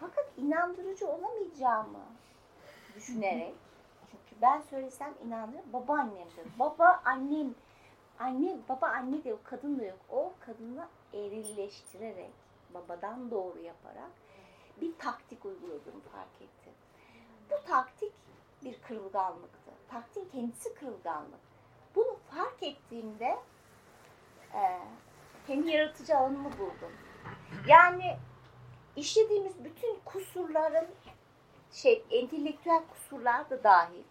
Fakat inandırıcı olamayacağımı düşünerek, ben söylesem inandırır, babaannemdir. Baba annem anne, baba anne de kadın da yok. O kadını erilleştirerek, babadan doğru yaparak bir taktik uyguladığını fark etti. Bu taktik bir kırılganlıktı. Taktiğin kendisi kırılganlık. Bunu fark ettiğimde e, kendi yaratıcı alanımı buldum. Yani işlediğimiz bütün kusurların şey entelektüel kusurlar da dahil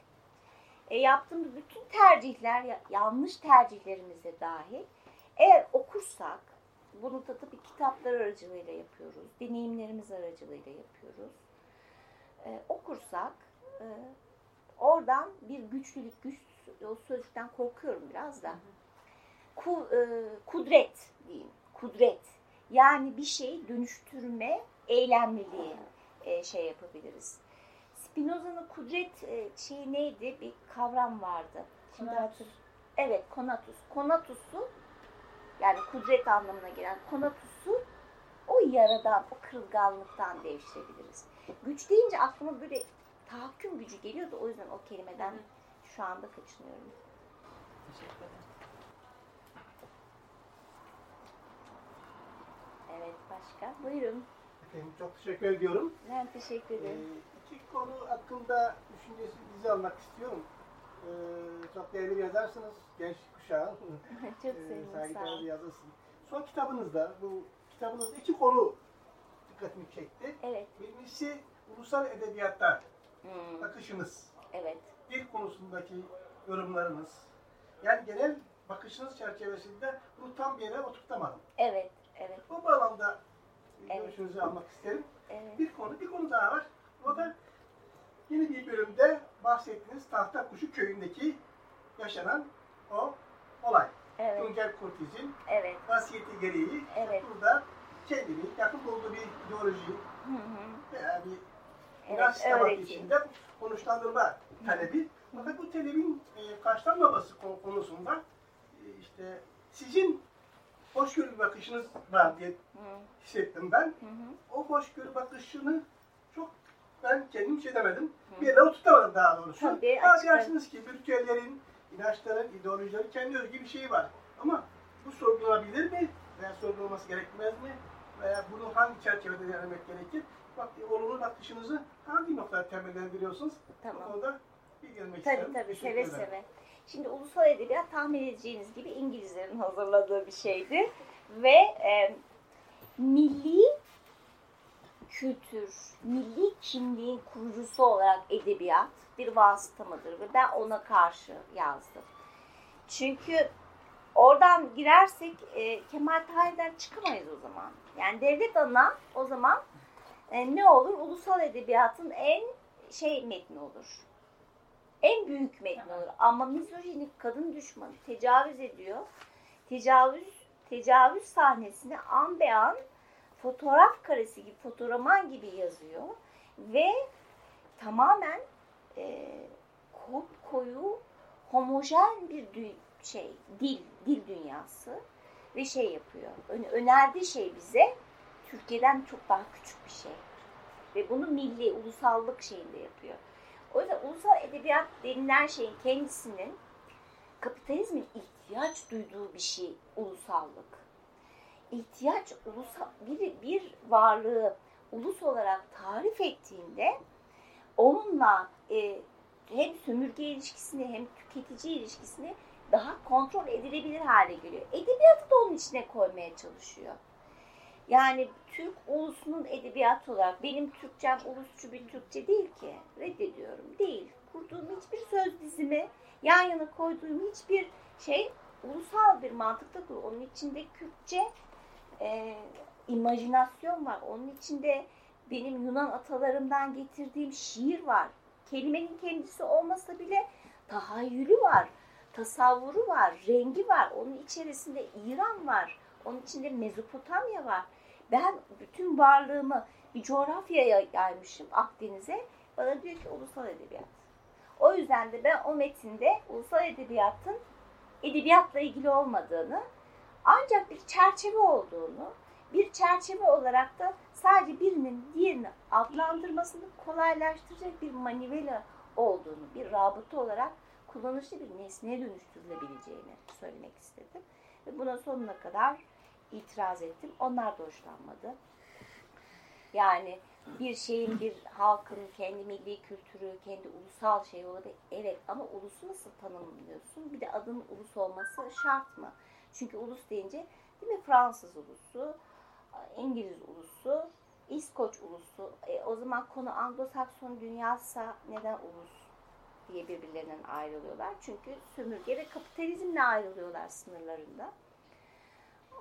e, yaptığımız bütün tercihler, yanlış tercihlerimize dahil eğer okursak, bunu da tabii kitaplar aracılığıyla yapıyoruz, deneyimlerimiz aracılığıyla yapıyoruz. E, okursak e, oradan bir güçlülük, güç o sözcükten korkuyorum biraz da. Ku, e, kudret diyeyim, kudret. Yani bir şeyi dönüştürme eylemliliği e, şey yapabiliriz. Spinoza'nın kudret e, şeyi neydi? Bir kavram vardı. Şimdi hatır. Evet, konatus. Konatusu yani kudret anlamına gelen konatusu o yaradan, o kırılganlıktan devşirebiliriz. Güç deyince aklıma böyle tahakküm gücü geliyordu. O yüzden o kelimeden şu anda kaçınıyorum. Teşekkür ederim. Evet, başka? Buyurun. Efendim, çok teşekkür ediyorum. Ben teşekkür ederim. Ee, iki konu hakkında düşüncenizi almak istiyorum. Ee, çok değerli bir yazarsınız. Genç kuşağın. çok sevindim. Ee, Saygıdeğer bir yazırsın. Son kitabınızda, bu kitabınızda iki konu dikkatimi çekti. Evet. Birincisi ulusal edebiyatta hmm. bakışınız. Evet. Dil konusundaki yorumlarınız. Yani genel bakışınız çerçevesinde bunu tam bir yere oturtamadım. Evet, evet. Bu bağlamda evet. görüşünüzü almak isterim. Evet. Bir konu, bir konu daha var. O da yeni bir bölümde bahsettiğiniz Tahtakuşu köyündeki yaşanan o olay. Evet. Tuncel Kurtiz'in evet. vasiyeti gereği evet. burada kendini yakın olduğu bir ideoloji hı hı. veya bir evet, inanç tabanı içinde konuşlandırma talebi. Fakat bu talebin e, karşılanmaması konusunda e, işte sizin hoşgörü bakışınız var diye hissettim ben. Hı hı. O hoşgörü bakışını ben kendim şey demedim. Bir yere oturtamadım daha doğrusu. Tabii, dersiniz ki ritüellerin, inançların, ideolojilerin kendi özgü bir şeyi var. Ama bu sorgulanabilir mi? Veya sorgulanması gerekmez mi? Veya bunu hangi çerçevede denemek gerekir? Bak, olumlu bakışınızı hangi noktada temellendiriyorsunuz? Tamam. Bu konuda bilgilenmek tabii, isterim. Tabii tabii seve seve. Şimdi ulusal edebiyat tahmin edeceğiniz gibi İngilizlerin hazırladığı bir şeydi. Ve e, milli kültür, milli kimliğin kurucusu olarak edebiyat bir vasıta mıdır? Ve ben ona karşı yazdım. Çünkü oradan girersek e, Kemal Tahir'den çıkamayız o zaman. Yani devlet ana o zaman e, ne olur? Ulusal edebiyatın en şey metni olur. En büyük metni olur. Ama mizojinik kadın düşmanı tecavüz ediyor. Tecavüz tecavüz sahnesini an be an fotoğraf karesi gibi, fotoğraman gibi yazıyor. Ve tamamen e, koyu, homojen bir şey, dil, dil dünyası ve şey yapıyor. Önerdiği şey bize Türkiye'den çok daha küçük bir şey. Ve bunu milli, ulusallık şeyinde yapıyor. O yüzden ulusal edebiyat denilen şeyin kendisinin kapitalizmin ihtiyaç duyduğu bir şey ulusallık. İhtiyaç ulusal bir, bir varlığı ulus olarak tarif ettiğinde onunla e, hem sömürge ilişkisini hem tüketici ilişkisini daha kontrol edilebilir hale geliyor. Edebiyatı da onun içine koymaya çalışıyor. Yani Türk ulusunun edebiyatı olarak benim Türkçem ulusçu bir Türkçe değil ki. Reddediyorum. Değil. Kurduğum hiçbir söz dizimi, yan yana koyduğum hiçbir şey ulusal bir mantıkta kurulu. Onun içinde Kürtçe e, imajinasyon var. Onun içinde benim Yunan atalarımdan getirdiğim şiir var. Kelimenin kendisi olmasa bile tahayyülü var, tasavvuru var, rengi var. Onun içerisinde İran var, onun içinde Mezopotamya var. Ben bütün varlığımı bir coğrafyaya yaymışım Akdeniz'e. Bana diyor ki ulusal edebiyat. O yüzden de ben o metinde ulusal edebiyatın edebiyatla ilgili olmadığını ancak bir çerçeve olduğunu, bir çerçeve olarak da sadece birinin diğerini adlandırmasını kolaylaştıracak bir manivela olduğunu, bir rabıta olarak kullanışlı bir nesneye dönüştürülebileceğini söylemek istedim. Ve buna sonuna kadar itiraz ettim. Onlar da hoşlanmadı. Yani bir şeyin, bir halkın kendi milli kültürü, kendi ulusal şey olabilir. Evet ama ulusu nasıl tanımlıyorsun? Bir de adının ulus olması şart mı? Çünkü ulus deyince değil mi Fransız ulusu, İngiliz ulusu, İskoç ulusu. E, o zaman konu Anglo-Sakson dünyasa neden ulus diye birbirlerinden ayrılıyorlar? Çünkü sömürge ve kapitalizmle ayrılıyorlar sınırlarında.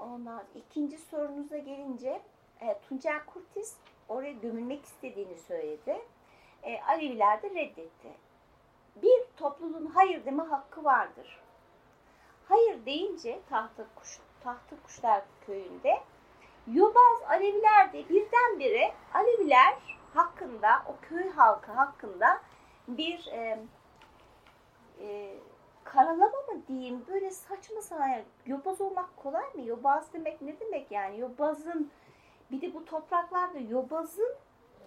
Ondan ikinci sorunuza gelince e, Tuncel Kurtiz oraya gömülmek istediğini söyledi. E, Aleviler de reddetti. Bir topluluğun hayır deme hakkı vardır. Hayır deyince tahta kuş, tahta kuşlar köyünde Yobaz Aleviler de birdenbire Aleviler hakkında, o köy halkı hakkında bir e, e, karalama mı diyeyim böyle saçma sapan yobaz olmak kolay mı? Yobaz demek ne demek yani? Yobazın bir de bu topraklarda yobazın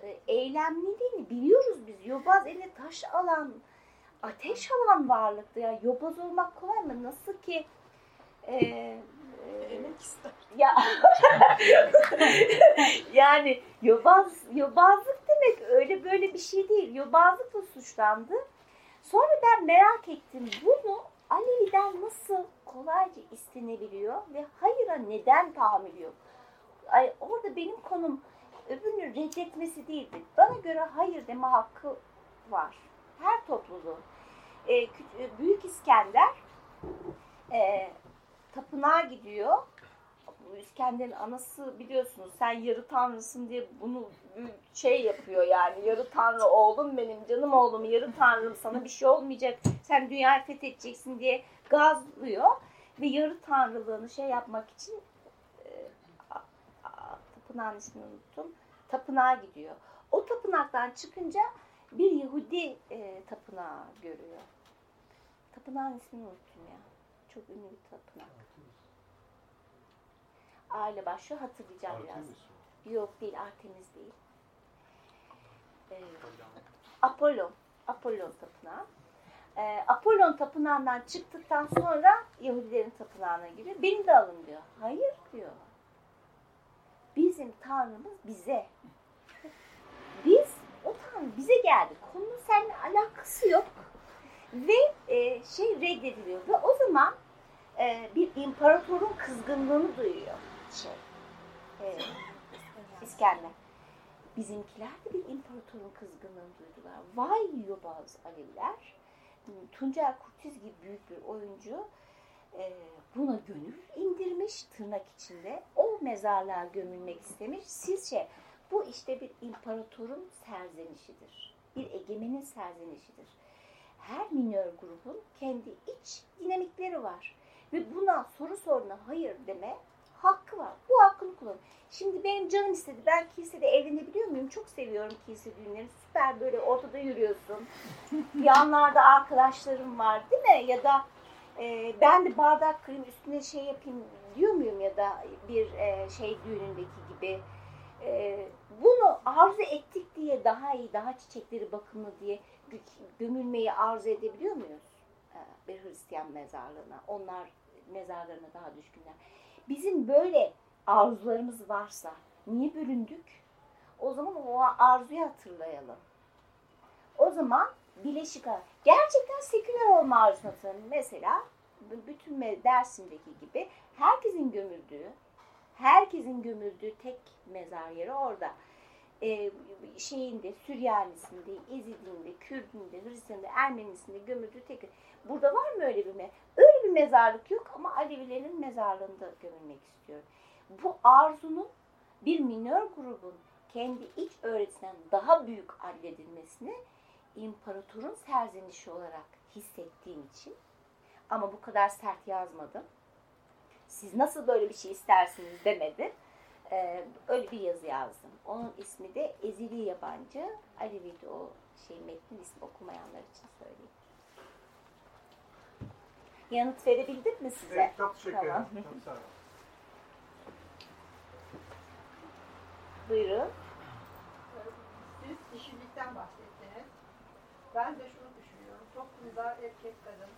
e, eylemliliğini biliyoruz biz. Yobaz eline taş alan, ateş alan varlıktı. Ya yobaz olmak kolay mı? Nasıl ki e, e, ya yani yobaz yobazlık demek öyle böyle bir şey değil. Yobazlıkla suçlandı. Sonra ben merak ettim bunu Alevi'den nasıl kolayca istenebiliyor ve hayıra neden tahammül yok? Ay, orada benim konum öbürünü reddetmesi değildi. Bana göre hayır deme hakkı var. Her topluluğun. Ee, Büyük İskender e, tapınağa gidiyor. İskender'in anası biliyorsunuz sen yarı tanrısın diye bunu şey yapıyor yani. Yarı tanrı oğlum benim canım oğlum yarı tanrım sana bir şey olmayacak. Sen dünyayı fethedeceksin diye gazlıyor. Ve yarı tanrılığını şey yapmak için e, tapınağın ismini unuttum. Tapınağa gidiyor. O tapınaktan çıkınca bir Yahudi e, tapınağı görüyor. Tapınağın ismini unuttum ya. Çok ünlü bir tapınak aile başlıyor hatırlayacağım Artemis biraz. Mi? Yok değil Artemis değil. Ee, Apollo. Apollon tapınağı. Ee, Apollon tapınağından çıktıktan sonra Yahudilerin tapınağına giriyor. Beni de alın diyor. Hayır diyor. Bizim Tanrımız bize. Tanrı bize geldi. Konunun seninle alakası yok. Ve e, şey reddediliyor. Ve o zaman e, bir imparatorun kızgınlığını duyuyor şey. E, İskender. Bizimkiler de bir imparatorun kızgınlığını duydular. Vay yobaz Aleviler. Tuncel Kurtiz gibi büyük bir oyuncu e, buna gönül indirmiş tırnak içinde. O mezarlığa gömülmek istemiş. Sizce bu işte bir imparatorun serzenişidir. Bir egemenin serzenişidir. Her minör grubun kendi iç dinamikleri var. Ve buna soru soruna hayır deme hakkı var. Bu hakkını kullan. Şimdi benim canım istedi. Ben kilisede evlenebiliyor muyum? Çok seviyorum kilise düğünlerini. Süper böyle ortada yürüyorsun. Yanlarda arkadaşlarım var değil mi? Ya da e, ben de bardak kırayım üstüne şey yapayım diyor muyum? Ya da bir e, şey düğünündeki gibi. E, bunu arzu ettik diye daha iyi, daha çiçekleri bakımlı diye gömülmeyi arzu edebiliyor muyuz? E, bir Hristiyan mezarlığına. Onlar mezarlarına daha düşkünler. Bizim böyle arzularımız varsa niye bölündük? O zaman o arzuyu hatırlayalım. O zaman bileşik gerçekten seküler olma arzusunu. Mesela bütün dersindeki gibi herkesin gömüldüğü, herkesin gömüldüğü tek mezar yeri orada. Ee, şeyinde, Süryanisinde, Ezidinde, Kürdünde, Hristiyanında, Ermenisinde gömüldüğü tek. Burada var mı öyle bir mezar? Öyle bir mezarlık yok ama Alevilerin mezarlığında gömülmek istiyorum. Bu arzunun bir minör grubun kendi iç öğretisinden daha büyük addedilmesini imparatorun serzenişi olarak hissettiğim için ama bu kadar sert yazmadım. Siz nasıl böyle bir şey istersiniz demedim. Ee, öyle bir yazı yazdım. Onun ismi de Ezili Yabancı. Alevi'de o şey metnin ismi okumayanlar için söyleyeyim. Yanıt verebildim mi size? Evet, çok teşekkür ederim. Tamam. Çok sağ olun. Buyurun. Siz kişilikten bahsettiniz. Ben de şunu düşünüyorum. Toplumda erkek kadın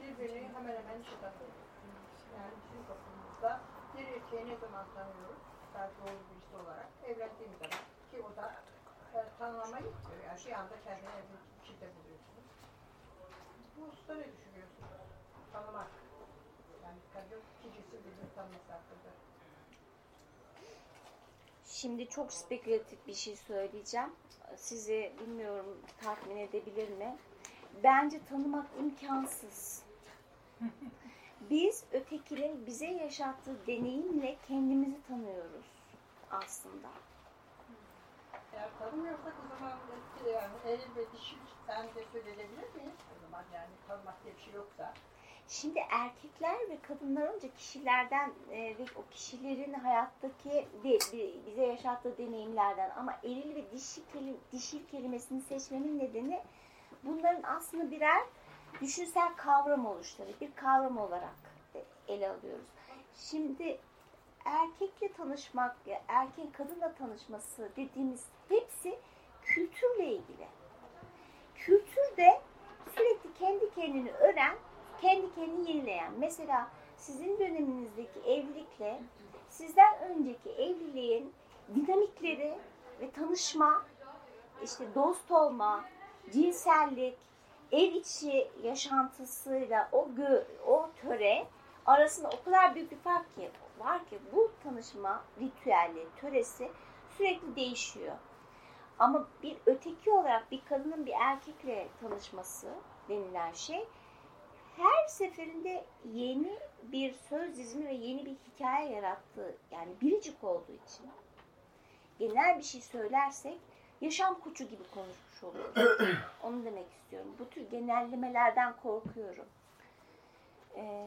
birbirini hemen hemen atıyor. Yani bizim toplumumuzda bir erkeği ne zaman tanıyoruz? Belki doğru birisi olarak evlendiğim zaman ki o da e, tanımlama yetmiyor. Yani bir anda kendini evli kişide buluyorsunuz. Bu hususta ne düşünüyorsunuz? Tanımak. Yani kadın kişisi birbirini tanıması hakkında. Şimdi çok spekülatif bir şey söyleyeceğim. Sizi bilmiyorum tatmin edebilir mi? Bence tanımak imkansız. Biz ötekinin bize yaşattığı deneyimle kendimizi tanıyoruz aslında. Eğer tanımıyorsak o zaman yani eril ve dişil sen de söylenebilir miyiz? O zaman yani tanımak diye bir şey yoksa. Şimdi erkekler ve kadınlar önce kişilerden e, ve o kişilerin hayattaki de, bi- bize yaşattığı deneyimlerden ama eril ve dişi kelim, dişil kelimesini seçmemin nedeni bunların aslında birer düşünsel kavram oluşları, bir kavram olarak ele alıyoruz. Şimdi erkekle tanışmak, erkek kadınla tanışması dediğimiz hepsi kültürle ilgili. Kültür de sürekli kendi kendini öğren, kendi kendini yenileyen. Mesela sizin döneminizdeki evlilikle sizden önceki evliliğin dinamikleri ve tanışma, işte dost olma, cinsellik, ev içi yaşantısıyla o gö, o töre arasında o kadar büyük bir fark ki var ki bu tanışma ritüeli, töresi sürekli değişiyor. Ama bir öteki olarak bir kadının bir erkekle tanışması denilen şey her seferinde yeni bir söz dizimi ve yeni bir hikaye yarattığı yani biricik olduğu için genel bir şey söylersek yaşam koçu gibi konuşmuş oluyoruz. Onu demek istiyorum. Bu tür genellemelerden korkuyorum. Ee,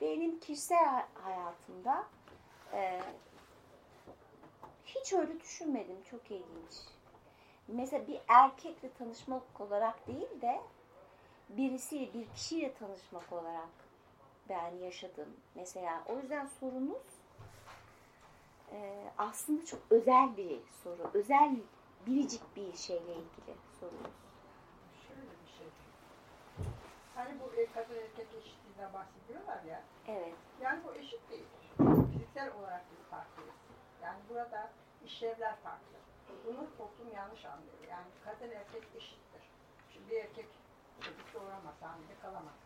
benim kişisel hayatımda e, hiç öyle düşünmedim. Çok ilginç. Mesela bir erkekle tanışmak olarak değil de birisiyle, bir kişiyle tanışmak olarak ben yaşadım. Mesela o yüzden sorunuz e, aslında çok özel bir soru. Özel, biricik bir şeyle ilgili sorunuz. Şöyle bir şey. Hani bu kadın erkek eşitliğinden bahsediyorlar ya. Evet. Yani bu eşit değil. Fiziksel olarak biz farklıyız. Yani burada işlevler farklı. Bunu toplum yanlış anlıyor. Yani kadın erkek eşittir. Şimdi bir erkek Çocuk doğuramaz, hamile kalamaz.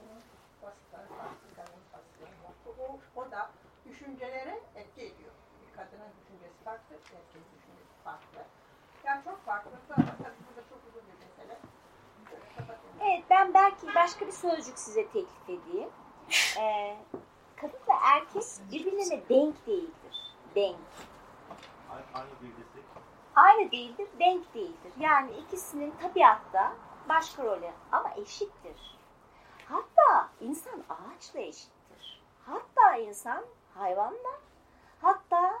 Onun vasıfları farklı, kadın vasıfları farklı. O, o da düşüncelere etki ediyor. Bir kadının düşüncesi farklı, erkeğin düşüncesi farklı. Yani çok farklı. Tabii burada çok uzun bir mesele. Evet ben belki başka bir sözcük size teklif edeyim. Ee, kadınla erkek birbirine denk değildir. Denk. Aynı bilgisayar. Aynı değildir, denk değildir. Yani ikisinin tabiatta başka rolü ama eşittir. Hatta insan ağaçla eşittir. Hatta insan hayvanla, hatta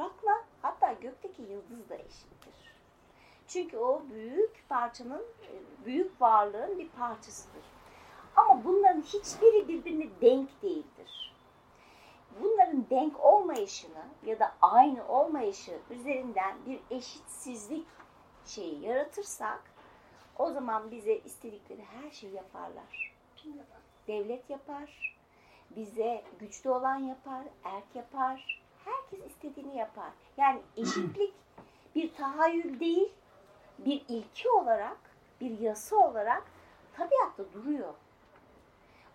toprakla, hatta gökteki yıldızla eşittir. Çünkü o büyük parçanın, e, büyük varlığın bir parçasıdır. Ama bunların hiçbiri birbirine denk değildir. Bunların denk olmayışını ya da aynı olmayışı üzerinden bir eşitsizlik şeyi yaratırsak o zaman bize istedikleri her şeyi yaparlar. Devlet yapar, bize güçlü olan yapar, erk yapar, herkes istediğini yapar. Yani eşitlik bir tahayyül değil, bir ilki olarak, bir yasa olarak tabiatta duruyor.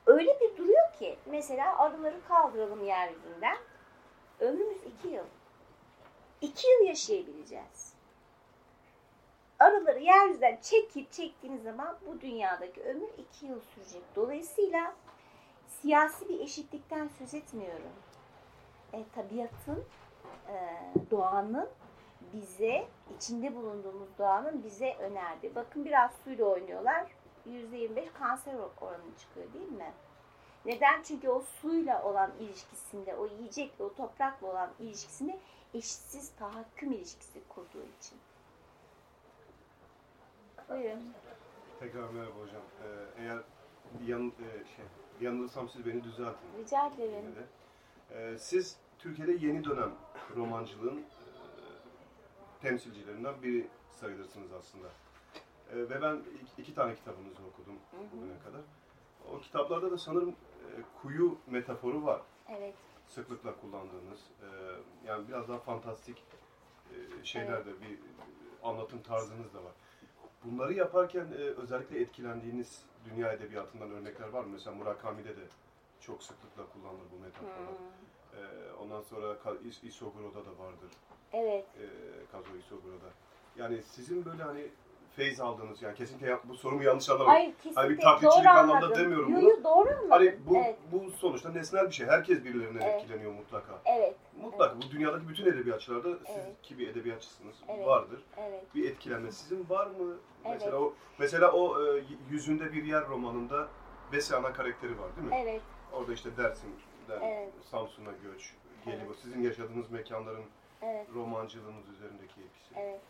Öyle bir duruyor ki mesela arıları kaldıralım yeryüzünden. Ömrümüz iki yıl. İki yıl yaşayabileceğiz. Arıları yeryüzünden çekip çektiğiniz zaman bu dünyadaki ömür iki yıl sürecek. Dolayısıyla siyasi bir eşitlikten söz etmiyorum. E, tabiatın, e, doğanın bize, içinde bulunduğumuz doğanın bize önerdi. Bakın biraz suyla oynuyorlar. %25 kanser oranı çıkıyor değil mi? Neden? Çünkü o suyla olan ilişkisinde, o yiyecekle, o toprakla olan ilişkisinde eşitsiz tahakküm ilişkisi kurduğu için. Buyurun. Tekrar merhaba hocam. Ee, eğer yan, e, şey, yanılırsam siz beni düzeltin. Rica ederim. Ee, siz Türkiye'de yeni dönem romancılığın e, temsilcilerinden biri sayılırsınız aslında. Ee, ve ben iki, iki tane kitabınızı okudum bugüne kadar. O kitaplarda da sanırım e, kuyu metaforu var. Evet. Sıklıkla kullandığınız. Yani biraz daha fantastik e, şeyler de bir e, anlatım tarzınız da var. Bunları yaparken e, özellikle etkilendiğiniz dünya edebiyatından örnekler var mı? Mesela Murakami'de de çok sıklıkla kullanılır bu metaforlar. Hmm. Ee, ondan sonra Is- Isoguro'da da vardır. Evet. Ee, Kazuo Isoguro'da. Yani sizin böyle hani feyz aldığınız yani kesinlikle bu sorumu yanlış anlamayın. Hayır kesinlikle Hani bir taklitçilik doğru anlamda anladım. demiyorum Yo, bunu. yo, doğru anladım. Hani bu Evet. bu sonuçta nesnel bir şey. Herkes birilerinden Evet. etkileniyor mutlaka. Evet, Mutlaka bu dünyadaki bütün edebiyatçılarda siz Evet. ki bir edebiyatçısınız Evet. vardır. evet. Bir etkilenme sizin var mı? Evet. Mesela o mesela o e, yüzünde bir yer romanında Besi ana karakteri var değil mi? Evet, Orada işte Evet. Samsun'a göç, geliyor. Evet. Sizin yaşadığınız mekanların evet, romancılığınız üzerindeki etkisi. evet.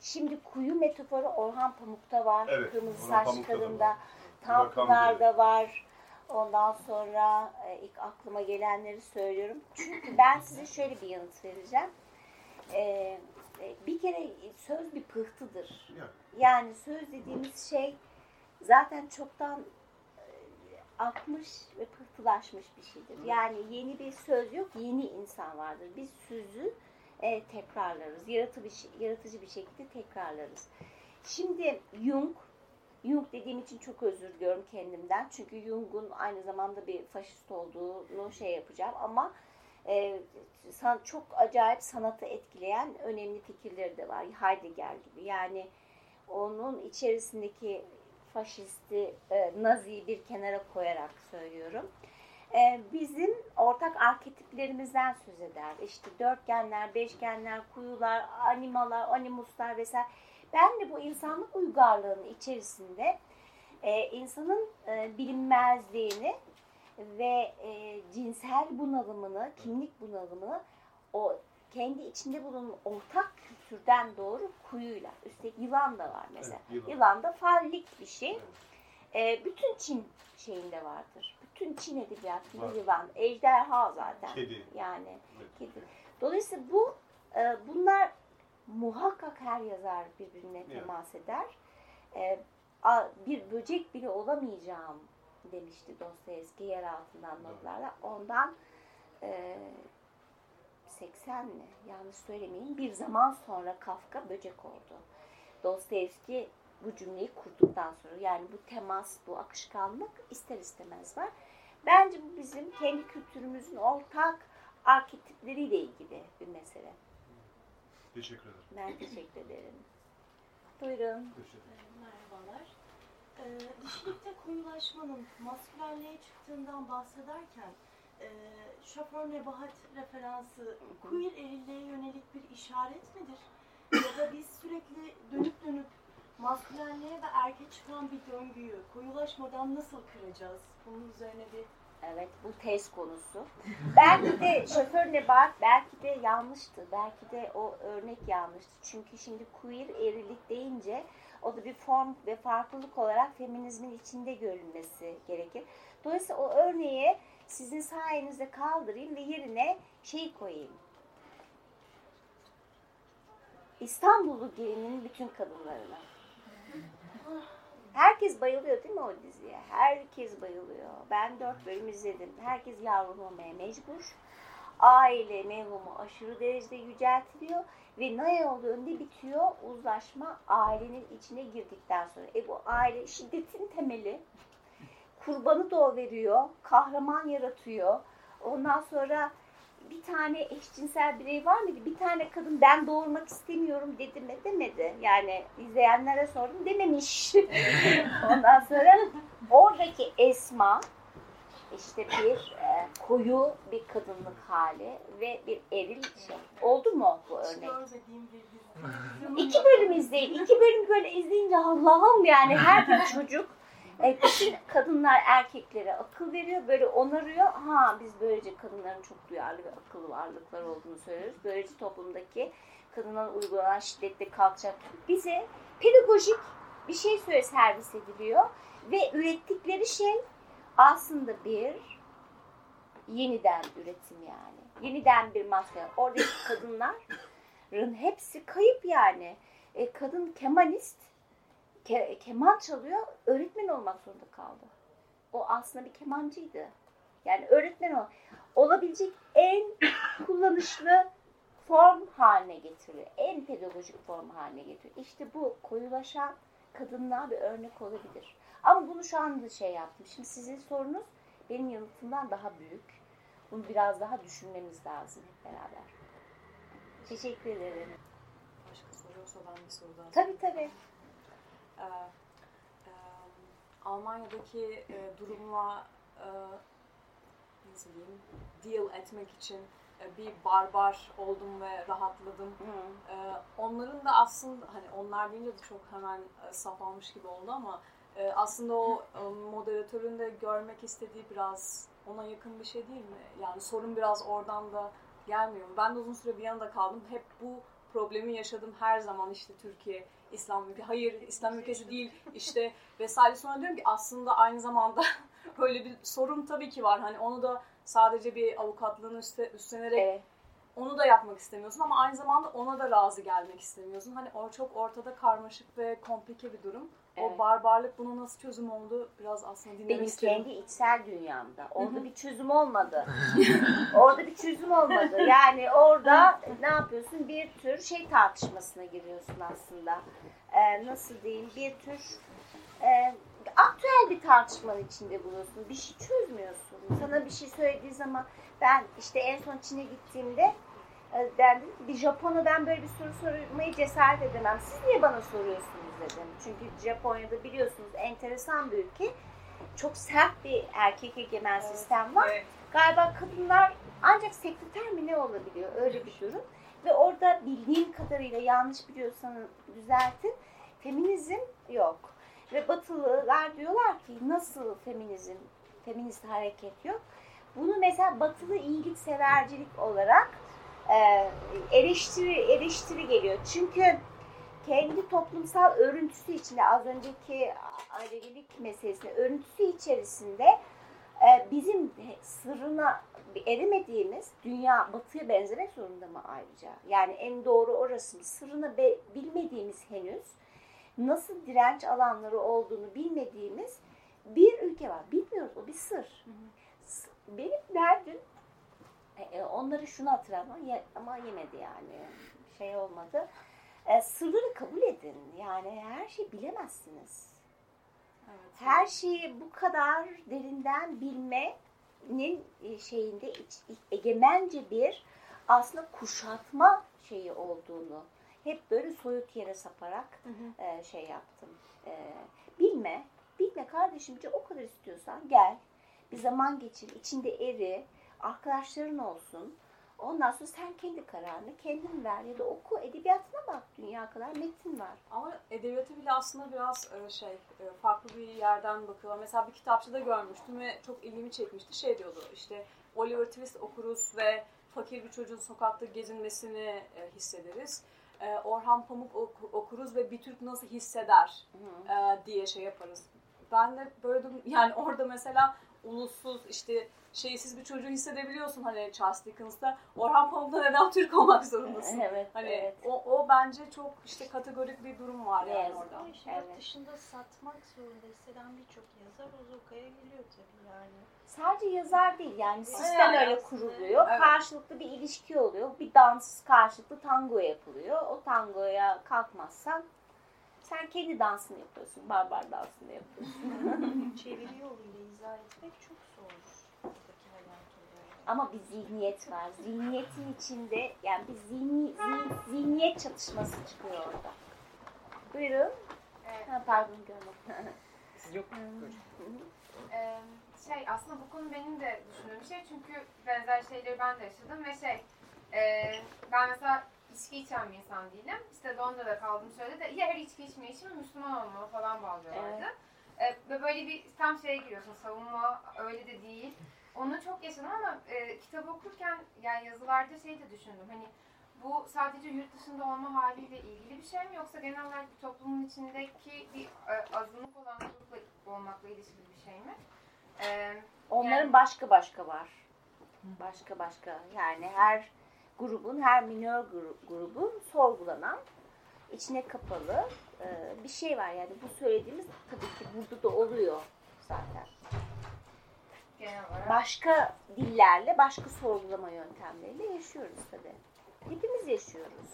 Şimdi kuyu metaforu Orhan Pamuk'ta var. Evet, Kırmızı Orhan Saç Kadın'da. var. Tanpınar'da var. Ondan sonra e, ilk aklıma gelenleri söylüyorum. Çünkü ben size şöyle bir yanıt vereceğim. E, e, bir kere söz bir pıhtıdır. Yani, söz dediğimiz şey zaten çoktan akmış ve pıhtılaşmış bir şeydir. Yani yeni bir söz yok, yeni insan vardır. Biz sözü e, tekrarlarız. Yaratıcı bir, yaratıcı bir şekilde tekrarlarız. Şimdi Jung, Jung dediğim için çok özür diliyorum kendimden. Çünkü Jung'un aynı zamanda bir faşist olduğunu şey yapacağım ama e, san- çok acayip sanatı etkileyen önemli fikirleri de var. Heidegger gibi. Yani onun içerisindeki faşisti, e, naziyi bir kenara koyarak söylüyorum. E, bizim ortak arketiplerimizden söz eder. İşte dörtgenler, beşgenler, kuyular, animalar, animuslar vesaire. Ben de bu insanlık uygarlığının içerisinde e, insanın e, bilinmezliğini ve e, cinsel bunalımını, kimlik bunalımını o kendi içinde bulunan ortak kültürden doğru kuyuyla. Üstelik yılan da var mesela. Evet, yılan. yılan. da fallik bir şey. Evet. E, bütün Çin şeyinde vardır. Bütün Çin edebiyatında Var. yılan. Ejderha zaten. Kedi. Yani Evet. kedi. Dolayısıyla bu e, bunlar muhakkak her yazar birbirine Yani. temas eder. E, a- bir böcek bile olamayacağım demişti Dostoyevski yer altından Evet. notlarla. Ondan e, 80 mi? Yanlış söylemeyeyim. Bir zaman sonra Kafka böcek oldu. Dostoyevski bu cümleyi kurduktan sonra. Yani bu temas, bu akışkanlık ister istemez var. Bence bu bizim kendi kültürümüzün ortak arketipleriyle ilgili bir mesele. Teşekkür ederim. Ben teşekkür ederim. Buyurun. Merhabalar. Ee, dişilikte koyulaşmanın maskülenliğe çıktığından bahsederken e, şoför nebahat referansı queer erilliğe yönelik bir işaret midir? Ya da biz sürekli dönüp dönüp maskülenliğe ve erkek çıkan bir döngüyü koyulaşmadan nasıl kıracağız? Bunun üzerine bir Evet bu tez konusu. Belki de şoför nebahat belki de yanlıştı. Belki de o örnek yanlıştı. Çünkü şimdi queer erilik deyince o da bir form ve farklılık olarak feminizmin içinde görülmesi gerekir. Dolayısıyla o örneği sizin sayenizde kaldırayım ve yerine şey koyayım. İstanbullu gelinin bütün kadınlarına. Herkes bayılıyor değil mi o diziye? Herkes bayılıyor. Ben dört bölüm izledim. Herkes yavrulamaya mecbur. Aile mevhumu aşırı derecede yüceltiliyor. Ve ne ne bitiyor? Uzlaşma ailenin içine girdikten sonra. E bu aile şiddetin temeli. Kurbanı o veriyor. Kahraman yaratıyor. Ondan sonra bir tane eşcinsel birey var mıydı? Bir tane kadın ben doğurmak istemiyorum dedi mi? Demedi. Yani izleyenlere sordum dememiş. Ondan sonra oradaki Esma işte bir e, koyu bir kadınlık hali ve bir eril şey. Oldu mu bu örnek? İki bölüm izleyin. İki bölüm böyle izleyince Allah'ım yani her bir çocuk e, bütün kadınlar erkeklere akıl veriyor. Böyle onarıyor. Ha biz böylece kadınların çok duyarlı ve akıllı varlıklar olduğunu söylüyoruz. Böylece toplumdaki kadınlara uygulanan şiddette kalkacak. Bize pedagojik bir şey söyle servis ediliyor. Ve ürettikleri şey aslında bir yeniden üretim yani. Yeniden bir maske. Oradaki kadınların hepsi kayıp yani. E, kadın kemanist ke- keman çalıyor, öğretmen olmak zorunda kaldı. O aslında bir kemancıydı. Yani öğretmen ol olabilecek en kullanışlı form haline getiriyor. En pedagojik form haline getiriyor. İşte bu koyulaşan kadınlığa bir örnek olabilir. Ama bunu şu anda şey yaptım. Şimdi sizin sorunuz benim yanıtımdan daha büyük. Bunu biraz daha düşünmemiz lazım hep beraber. Teşekkür ederim. Başka soru olsa ben bir soru daha Tabii tabii. Ee, e, Almanya'daki e, durumla e, nasıl diyeyim deal etmek için e, bir barbar oldum ve rahatladım. Hı. Ee, onların da aslında hani onlar deyince de çok hemen e, saf almış gibi oldu ama e, aslında o e, moderatörün de görmek istediği biraz ona yakın bir şey değil mi? Yani sorun biraz oradan da gelmiyor mu? Ben de uzun süre Viyana'da kaldım. Hep bu problemi yaşadım her zaman işte Türkiye, İslam ülkesi. Hayır İslam ülkesi değil işte vesaire. Sonra diyorum ki aslında aynı zamanda böyle bir sorun tabii ki var. Hani onu da sadece bir avukatlığını üstte, üstlenerek Evet. onu da yapmak istemiyorsun ama aynı zamanda ona da razı gelmek istemiyorsun. Hani o çok ortada karmaşık ve komplike bir durum. Evet. O barbarlık buna nasıl çözüm oldu biraz aslında dinlemek Benim istiyorum. kendi içsel dünyamda. Orada bir çözüm olmadı. orada bir çözüm olmadı. Yani orada ne yapıyorsun? Bir tür şey tartışmasına giriyorsun aslında. Ee, nasıl diyeyim? Bir tür e, aktüel bir tartışmanın içinde buluyorsun. Bir şey çözmüyorsun. Sana bir şey söylediği zaman ben işte en son Çin'e gittiğimde e, ki, bir Japon'a ben böyle bir soru sormayı cesaret edemem. Siz niye bana soruyorsunuz dedim. Çünkü Japonya'da biliyorsunuz enteresan bir ülke. Çok sert bir erkek egemen sistem var. Evet. Galiba kadınlar ancak sekreter mi ne olabiliyor öyle bir durum. Ve orada bildiğim kadarıyla yanlış biliyorsanız düzeltin. Feminizm yok. Ve Batılılar diyorlar ki nasıl feminizm, feminist hareket yok. Bunu mesela Batılı iyiliksevercilik olarak e, eleştiri eleştiri geliyor. Çünkü kendi toplumsal örüntüsü içinde az önceki ailelik meselesinde örüntüsü içerisinde e, bizim sırrına eremediğimiz dünya batıya benzemek zorunda mı ayrıca? Yani en doğru orası mı? Sırrını be- bilmediğimiz henüz nasıl direnç alanları olduğunu bilmediğimiz bir ülke var. Bilmiyoruz o bir sır. Benim derdim e, e, onları şunu hatırlatma ya- ama yemedi yani şey olmadı. E, sırları kabul edin. Yani her şeyi bilemezsiniz. Evet. Her şeyi bu kadar derinden bilmenin e, şeyinde iç- egemence bir aslında kuşatma şeyi olduğunu hep böyle soyut yere saparak e, şey yaptım. E, bilme, bilme kardeşimce o kadar istiyorsan gel. Bir zaman geçir, içinde eri, arkadaşların olsun. Ondan sonra sen kendi kararını kendin ver ya da oku edebiyatına bak dünya kadar metin var. Ama edebiyatı bile aslında biraz e, şey e, farklı bir yerden bakıyorlar. Mesela bir kitapçıda görmüştüm ve çok ilgimi çekmişti. Şey diyordu işte Oliver Twist okuruz ve fakir bir çocuğun sokakta gezinmesini e, hissederiz. Orhan Pamuk oku- okuruz ve bir Türk nasıl hisseder diye şey yaparız. Ben de böyle yani orada mesela ulussuz işte şeysiz bir çocuğu hissedebiliyorsun hani Charles Dickens'ta. Orhan Pamuk'ta neden Türk olmak zorundasın? Evet, Hani evet. o, o bence çok işte kategorik bir durum var yani Evet. orada. Ama işte Evet. yurt dışında satmak zorunda hisseden birçok yazar Ozoka'ya geliyor tabii yani. Sadece yazar değil yani sistem Yani öyle kuruluyor. Evet. Karşılıklı bir ilişki oluyor. Bir dans karşılıklı tango yapılıyor. O tangoya kalkmazsan sen kendi dansını yapıyorsun. Barbar dansını yapıyorsun. Çeviri yoluyla izah etmek çok zor. Ama bir zihniyet var. Zihniyetin içinde yani bir zihni, zih- zihniyet çatışması çıkıyor orada. Buyurun. Evet. Ha, pardon görmedim. Yok. Ee, şey aslında bu konu benim de düşündüğüm bir şey çünkü benzer şeyleri ben de yaşadım ve şey e, ben mesela içki içen bir insan değilim. İşte Londra'da kaldım şöyle de ya her içki içme işimi Müslüman olmalı falan bağlıyorlardı. E, ve böyle bir tam şeye giriyorsun savunma öyle de değil. Onu çok yaşadım ama e, kitap okurken yani yazılarda şey de düşündüm hani bu sadece yurt dışında olma haliyle ilgili bir şey mi yoksa genel olarak bir toplumun içindeki bir e, azınlık olan grupla olmakla ilişkili bir şey mi? E, Onların Yani- başka başka var. Başka başka. Yani her grubun, her minör gru- grubun sorgulanan, içine kapalı e, bir şey var. Yani bu söylediğimiz tabii ki burada da oluyor zaten. Başka dillerle, başka sorgulama yöntemleriyle yaşıyoruz tabii. Hepimiz yaşıyoruz.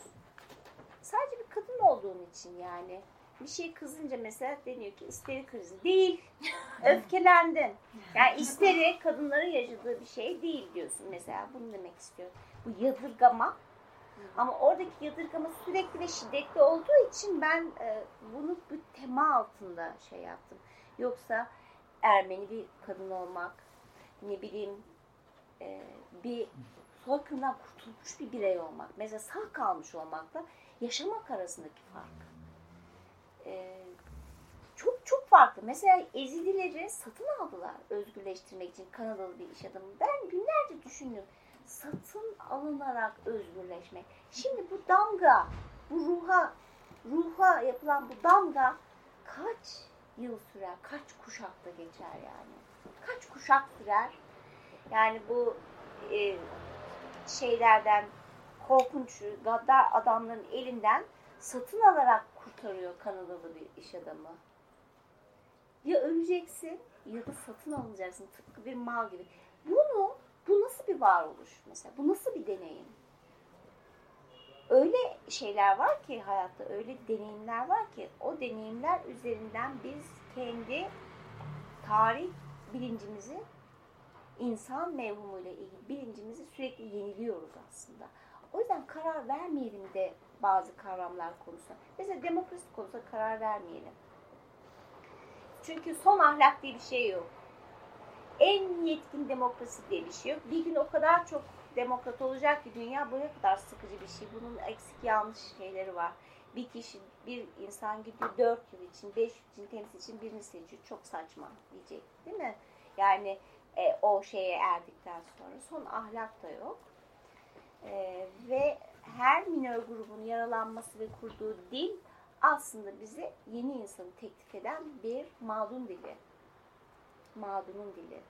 Sadece bir kadın olduğun için yani. Bir şey kızınca mesela deniyor ki isteri krizi. Değil. Öfkelendin. Yani isteri kadınların yaşadığı bir şey değil diyorsun mesela. Bunu demek istiyorum. Bu yadırgama. Ama oradaki yadırgama sürekli ve şiddetli olduğu için ben e, bunu bir tema altında şey yaptım. Yoksa Ermeni bir kadın olmak, ne bileyim e, bir soykırımdan kurtulmuş bir birey olmak, mesela sağ kalmış olmakla yaşamak arasındaki fark. E, çok çok farklı. Mesela Ezidileri satın aldılar özgürleştirmek için Kanadalı bir iş adamı. Ben günlerce düşündüm. Satın alınarak özgürleşmek. Şimdi bu damga, bu ruha, ruha yapılan bu damga kaç yıl sürer, kaç kuşakta geçer yani? Kaç kuşak sürer? Yani bu e, şeylerden korkunç gaddar adamların elinden satın alarak kurtarıyor Kanadalı bir iş adamı. Ya öleceksin ya da satın alınacaksın tıpkı bir mal gibi. Bunu, bu nasıl bir varoluş mesela? Bu nasıl bir deneyim? Öyle şeyler var ki hayatta, öyle deneyimler var ki o deneyimler üzerinden biz kendi tarih bilincimizi insan mevhumuyla ilgili bilincimizi sürekli yeniliyoruz aslında. O yüzden karar vermeyelim de bazı kavramlar konusunda. Mesela demokrasi konusunda karar vermeyelim. Çünkü son ahlak diye bir şey yok. En yetkin demokrasi diye bir şey yok. Bir gün o kadar çok demokrat olacak ki dünya bu ne kadar sıkıcı bir şey. Bunun eksik yanlış şeyleri var. Bir kişi, bir insan gidiyor 4 yıl için, 5 yıl için temsil için birini seçiyor. Çok saçma diyecek değil mi? Yani e, o şeye erdikten sonra son ahlak da yok. E, ve her minör grubun yaralanması ve kurduğu dil aslında bize yeni insanı teklif eden bir mağdun dili. Mağdunun dili.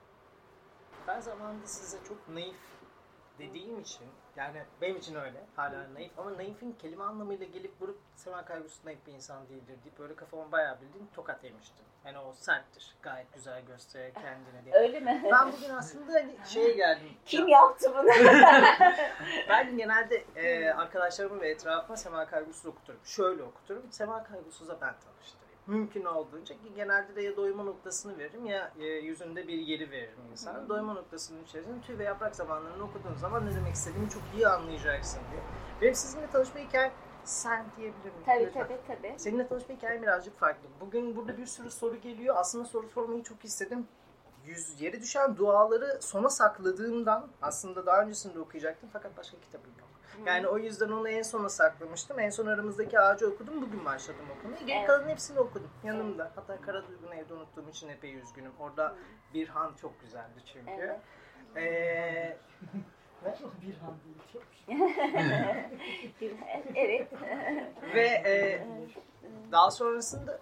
Ben zamanında size çok naif dediğim için yani benim için öyle hala naif ama naifin kelime anlamıyla gelip vurup Sema Kaygusu naif bir insan değildir deyip böyle kafama bayağı bildiğin tokat yemiştim. Yani o serttir. Gayet güzel gösterir kendini diye. Öyle mi? Ben bugün aslında hani şeye geldim. Kim yaptı bunu? ben genelde e, arkadaşlarımı ve etrafıma Sema Kaygusuz okuturum. Şöyle okuturum. Sema Kaygusuz'a ben tanıştırayım. Mümkün olduğunca ki genelde de ya doyma noktasını veririm ya e, yüzünde bir yeri veririm insana. Doyma noktasının içerisinde tüy ve yaprak zamanlarını okuduğun zaman ne demek istediğimi çok iyi anlayacaksın diye. Benim sizinle tanışma hikayem sen diyebilir miyim? tabii Lütfen. tabii tabii. Seninle tanışma hikayem birazcık farklı. Bugün burada bir sürü soru geliyor. Aslında soru sormayı çok istedim. Yüz, yere düşen duaları sona sakladığımdan aslında daha öncesinde okuyacaktım fakat başka kitabım yok. Yani o yüzden onu en sona saklamıştım. En son aramızdaki ağacı okudum. Bugün başladım okumaya. Geri Evet. kalan hepsini okudum yanımda. Hatta Kara Duygu'nu evde unuttuğum için epey üzgünüm. Orada bir han çok güzeldi çünkü. Evet. Ee, ne? evet. Ve e, daha sonrasında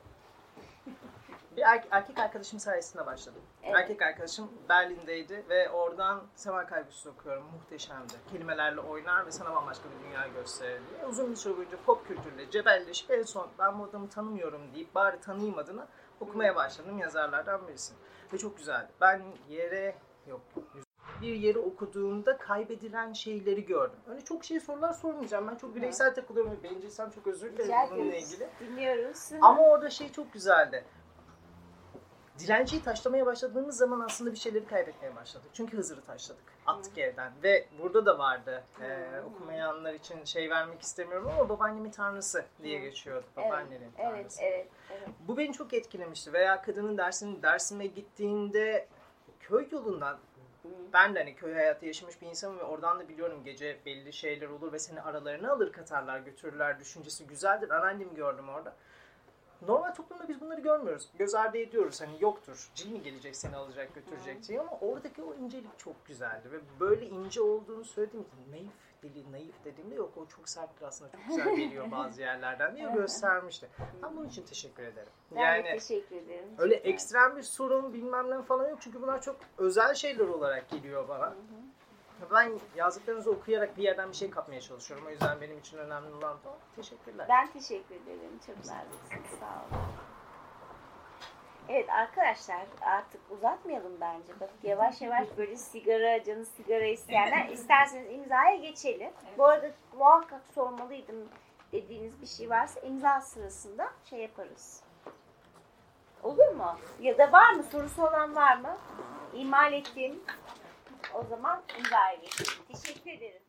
bir er- erkek arkadaşım sayesinde başladım. Evet. Erkek arkadaşım Berlin'deydi ve oradan Sema Kaygısı okuyorum. Muhteşemdi. Kelimelerle oynar ve sana bambaşka bir dünya gösterir diye. Uzun bir süre boyunca pop kültürle cebelleşip en son ben bu adamı tanımıyorum deyip bari tanıyayım adına okumaya başladım yazarlardan birisi. Ve çok güzeldi. Ben yere yok bir yeri okuduğumda kaybedilen şeyleri gördüm. Öyle çok şey sorular sormayacağım. Ben çok bireysel takılıyorum ve bencilsem çok özür dilerim bununla ilgili. Dinliyoruz. Ama orada şey çok güzeldi. Dilenciyi taşlamaya başladığımız zaman aslında bir şeyleri kaybetmeye başladık. Çünkü Hızır'ı taşladık. Attık evden. Ve burada da vardı. Ee, okumayanlar için şey vermek istemiyorum ama babaannemin tanrısı diye geçiyordu. Babaannenin Evet, tanrısı. evet, evet. Bu beni çok etkilemişti. Veya kadının dersinin dersime gittiğinde köy yolundan ben de hani köy hayatı yaşamış bir insanım ve oradan da biliyorum gece belli şeyler olur ve seni aralarına alır katarlar götürürler düşüncesi güzeldir. Anneannemi gördüm orada. Normal toplumda biz bunları görmüyoruz. Göz ardı ediyoruz. Hani yoktur. Cin mi gelecek seni alacak götürecek diye ama oradaki o incelik çok güzeldi. Ve böyle ince olduğunu söylediğim için naif dili naif dediğimde yok o çok serttir aslında çok güzel geliyor bazı yerlerden diye göstermişti. Ben bunun için teşekkür ederim. Ben de teşekkür ederim. Öyle ekstrem bir sorun bilmem ne falan yok çünkü bunlar çok özel şeyler olarak geliyor bana. Ben yazdıklarınızı okuyarak bir yerden bir şey kapmaya çalışıyorum. O yüzden benim için önemli olan da o. Teşekkürler. Ben teşekkür ederim. Çok naziksiniz. Sağ olun. Evet arkadaşlar artık uzatmayalım bence. Bak yavaş yavaş böyle sigara, canı sigara isteyenler isterseniz imzaya geçelim. Bu arada muhakkak sormalıydım dediğiniz bir şey varsa imza sırasında şey yaparız. Olur mu? Ya da var mı? Sorusu olan var mı? İmal ettim. O zaman imzaya geçelim. Teşekkür ederim.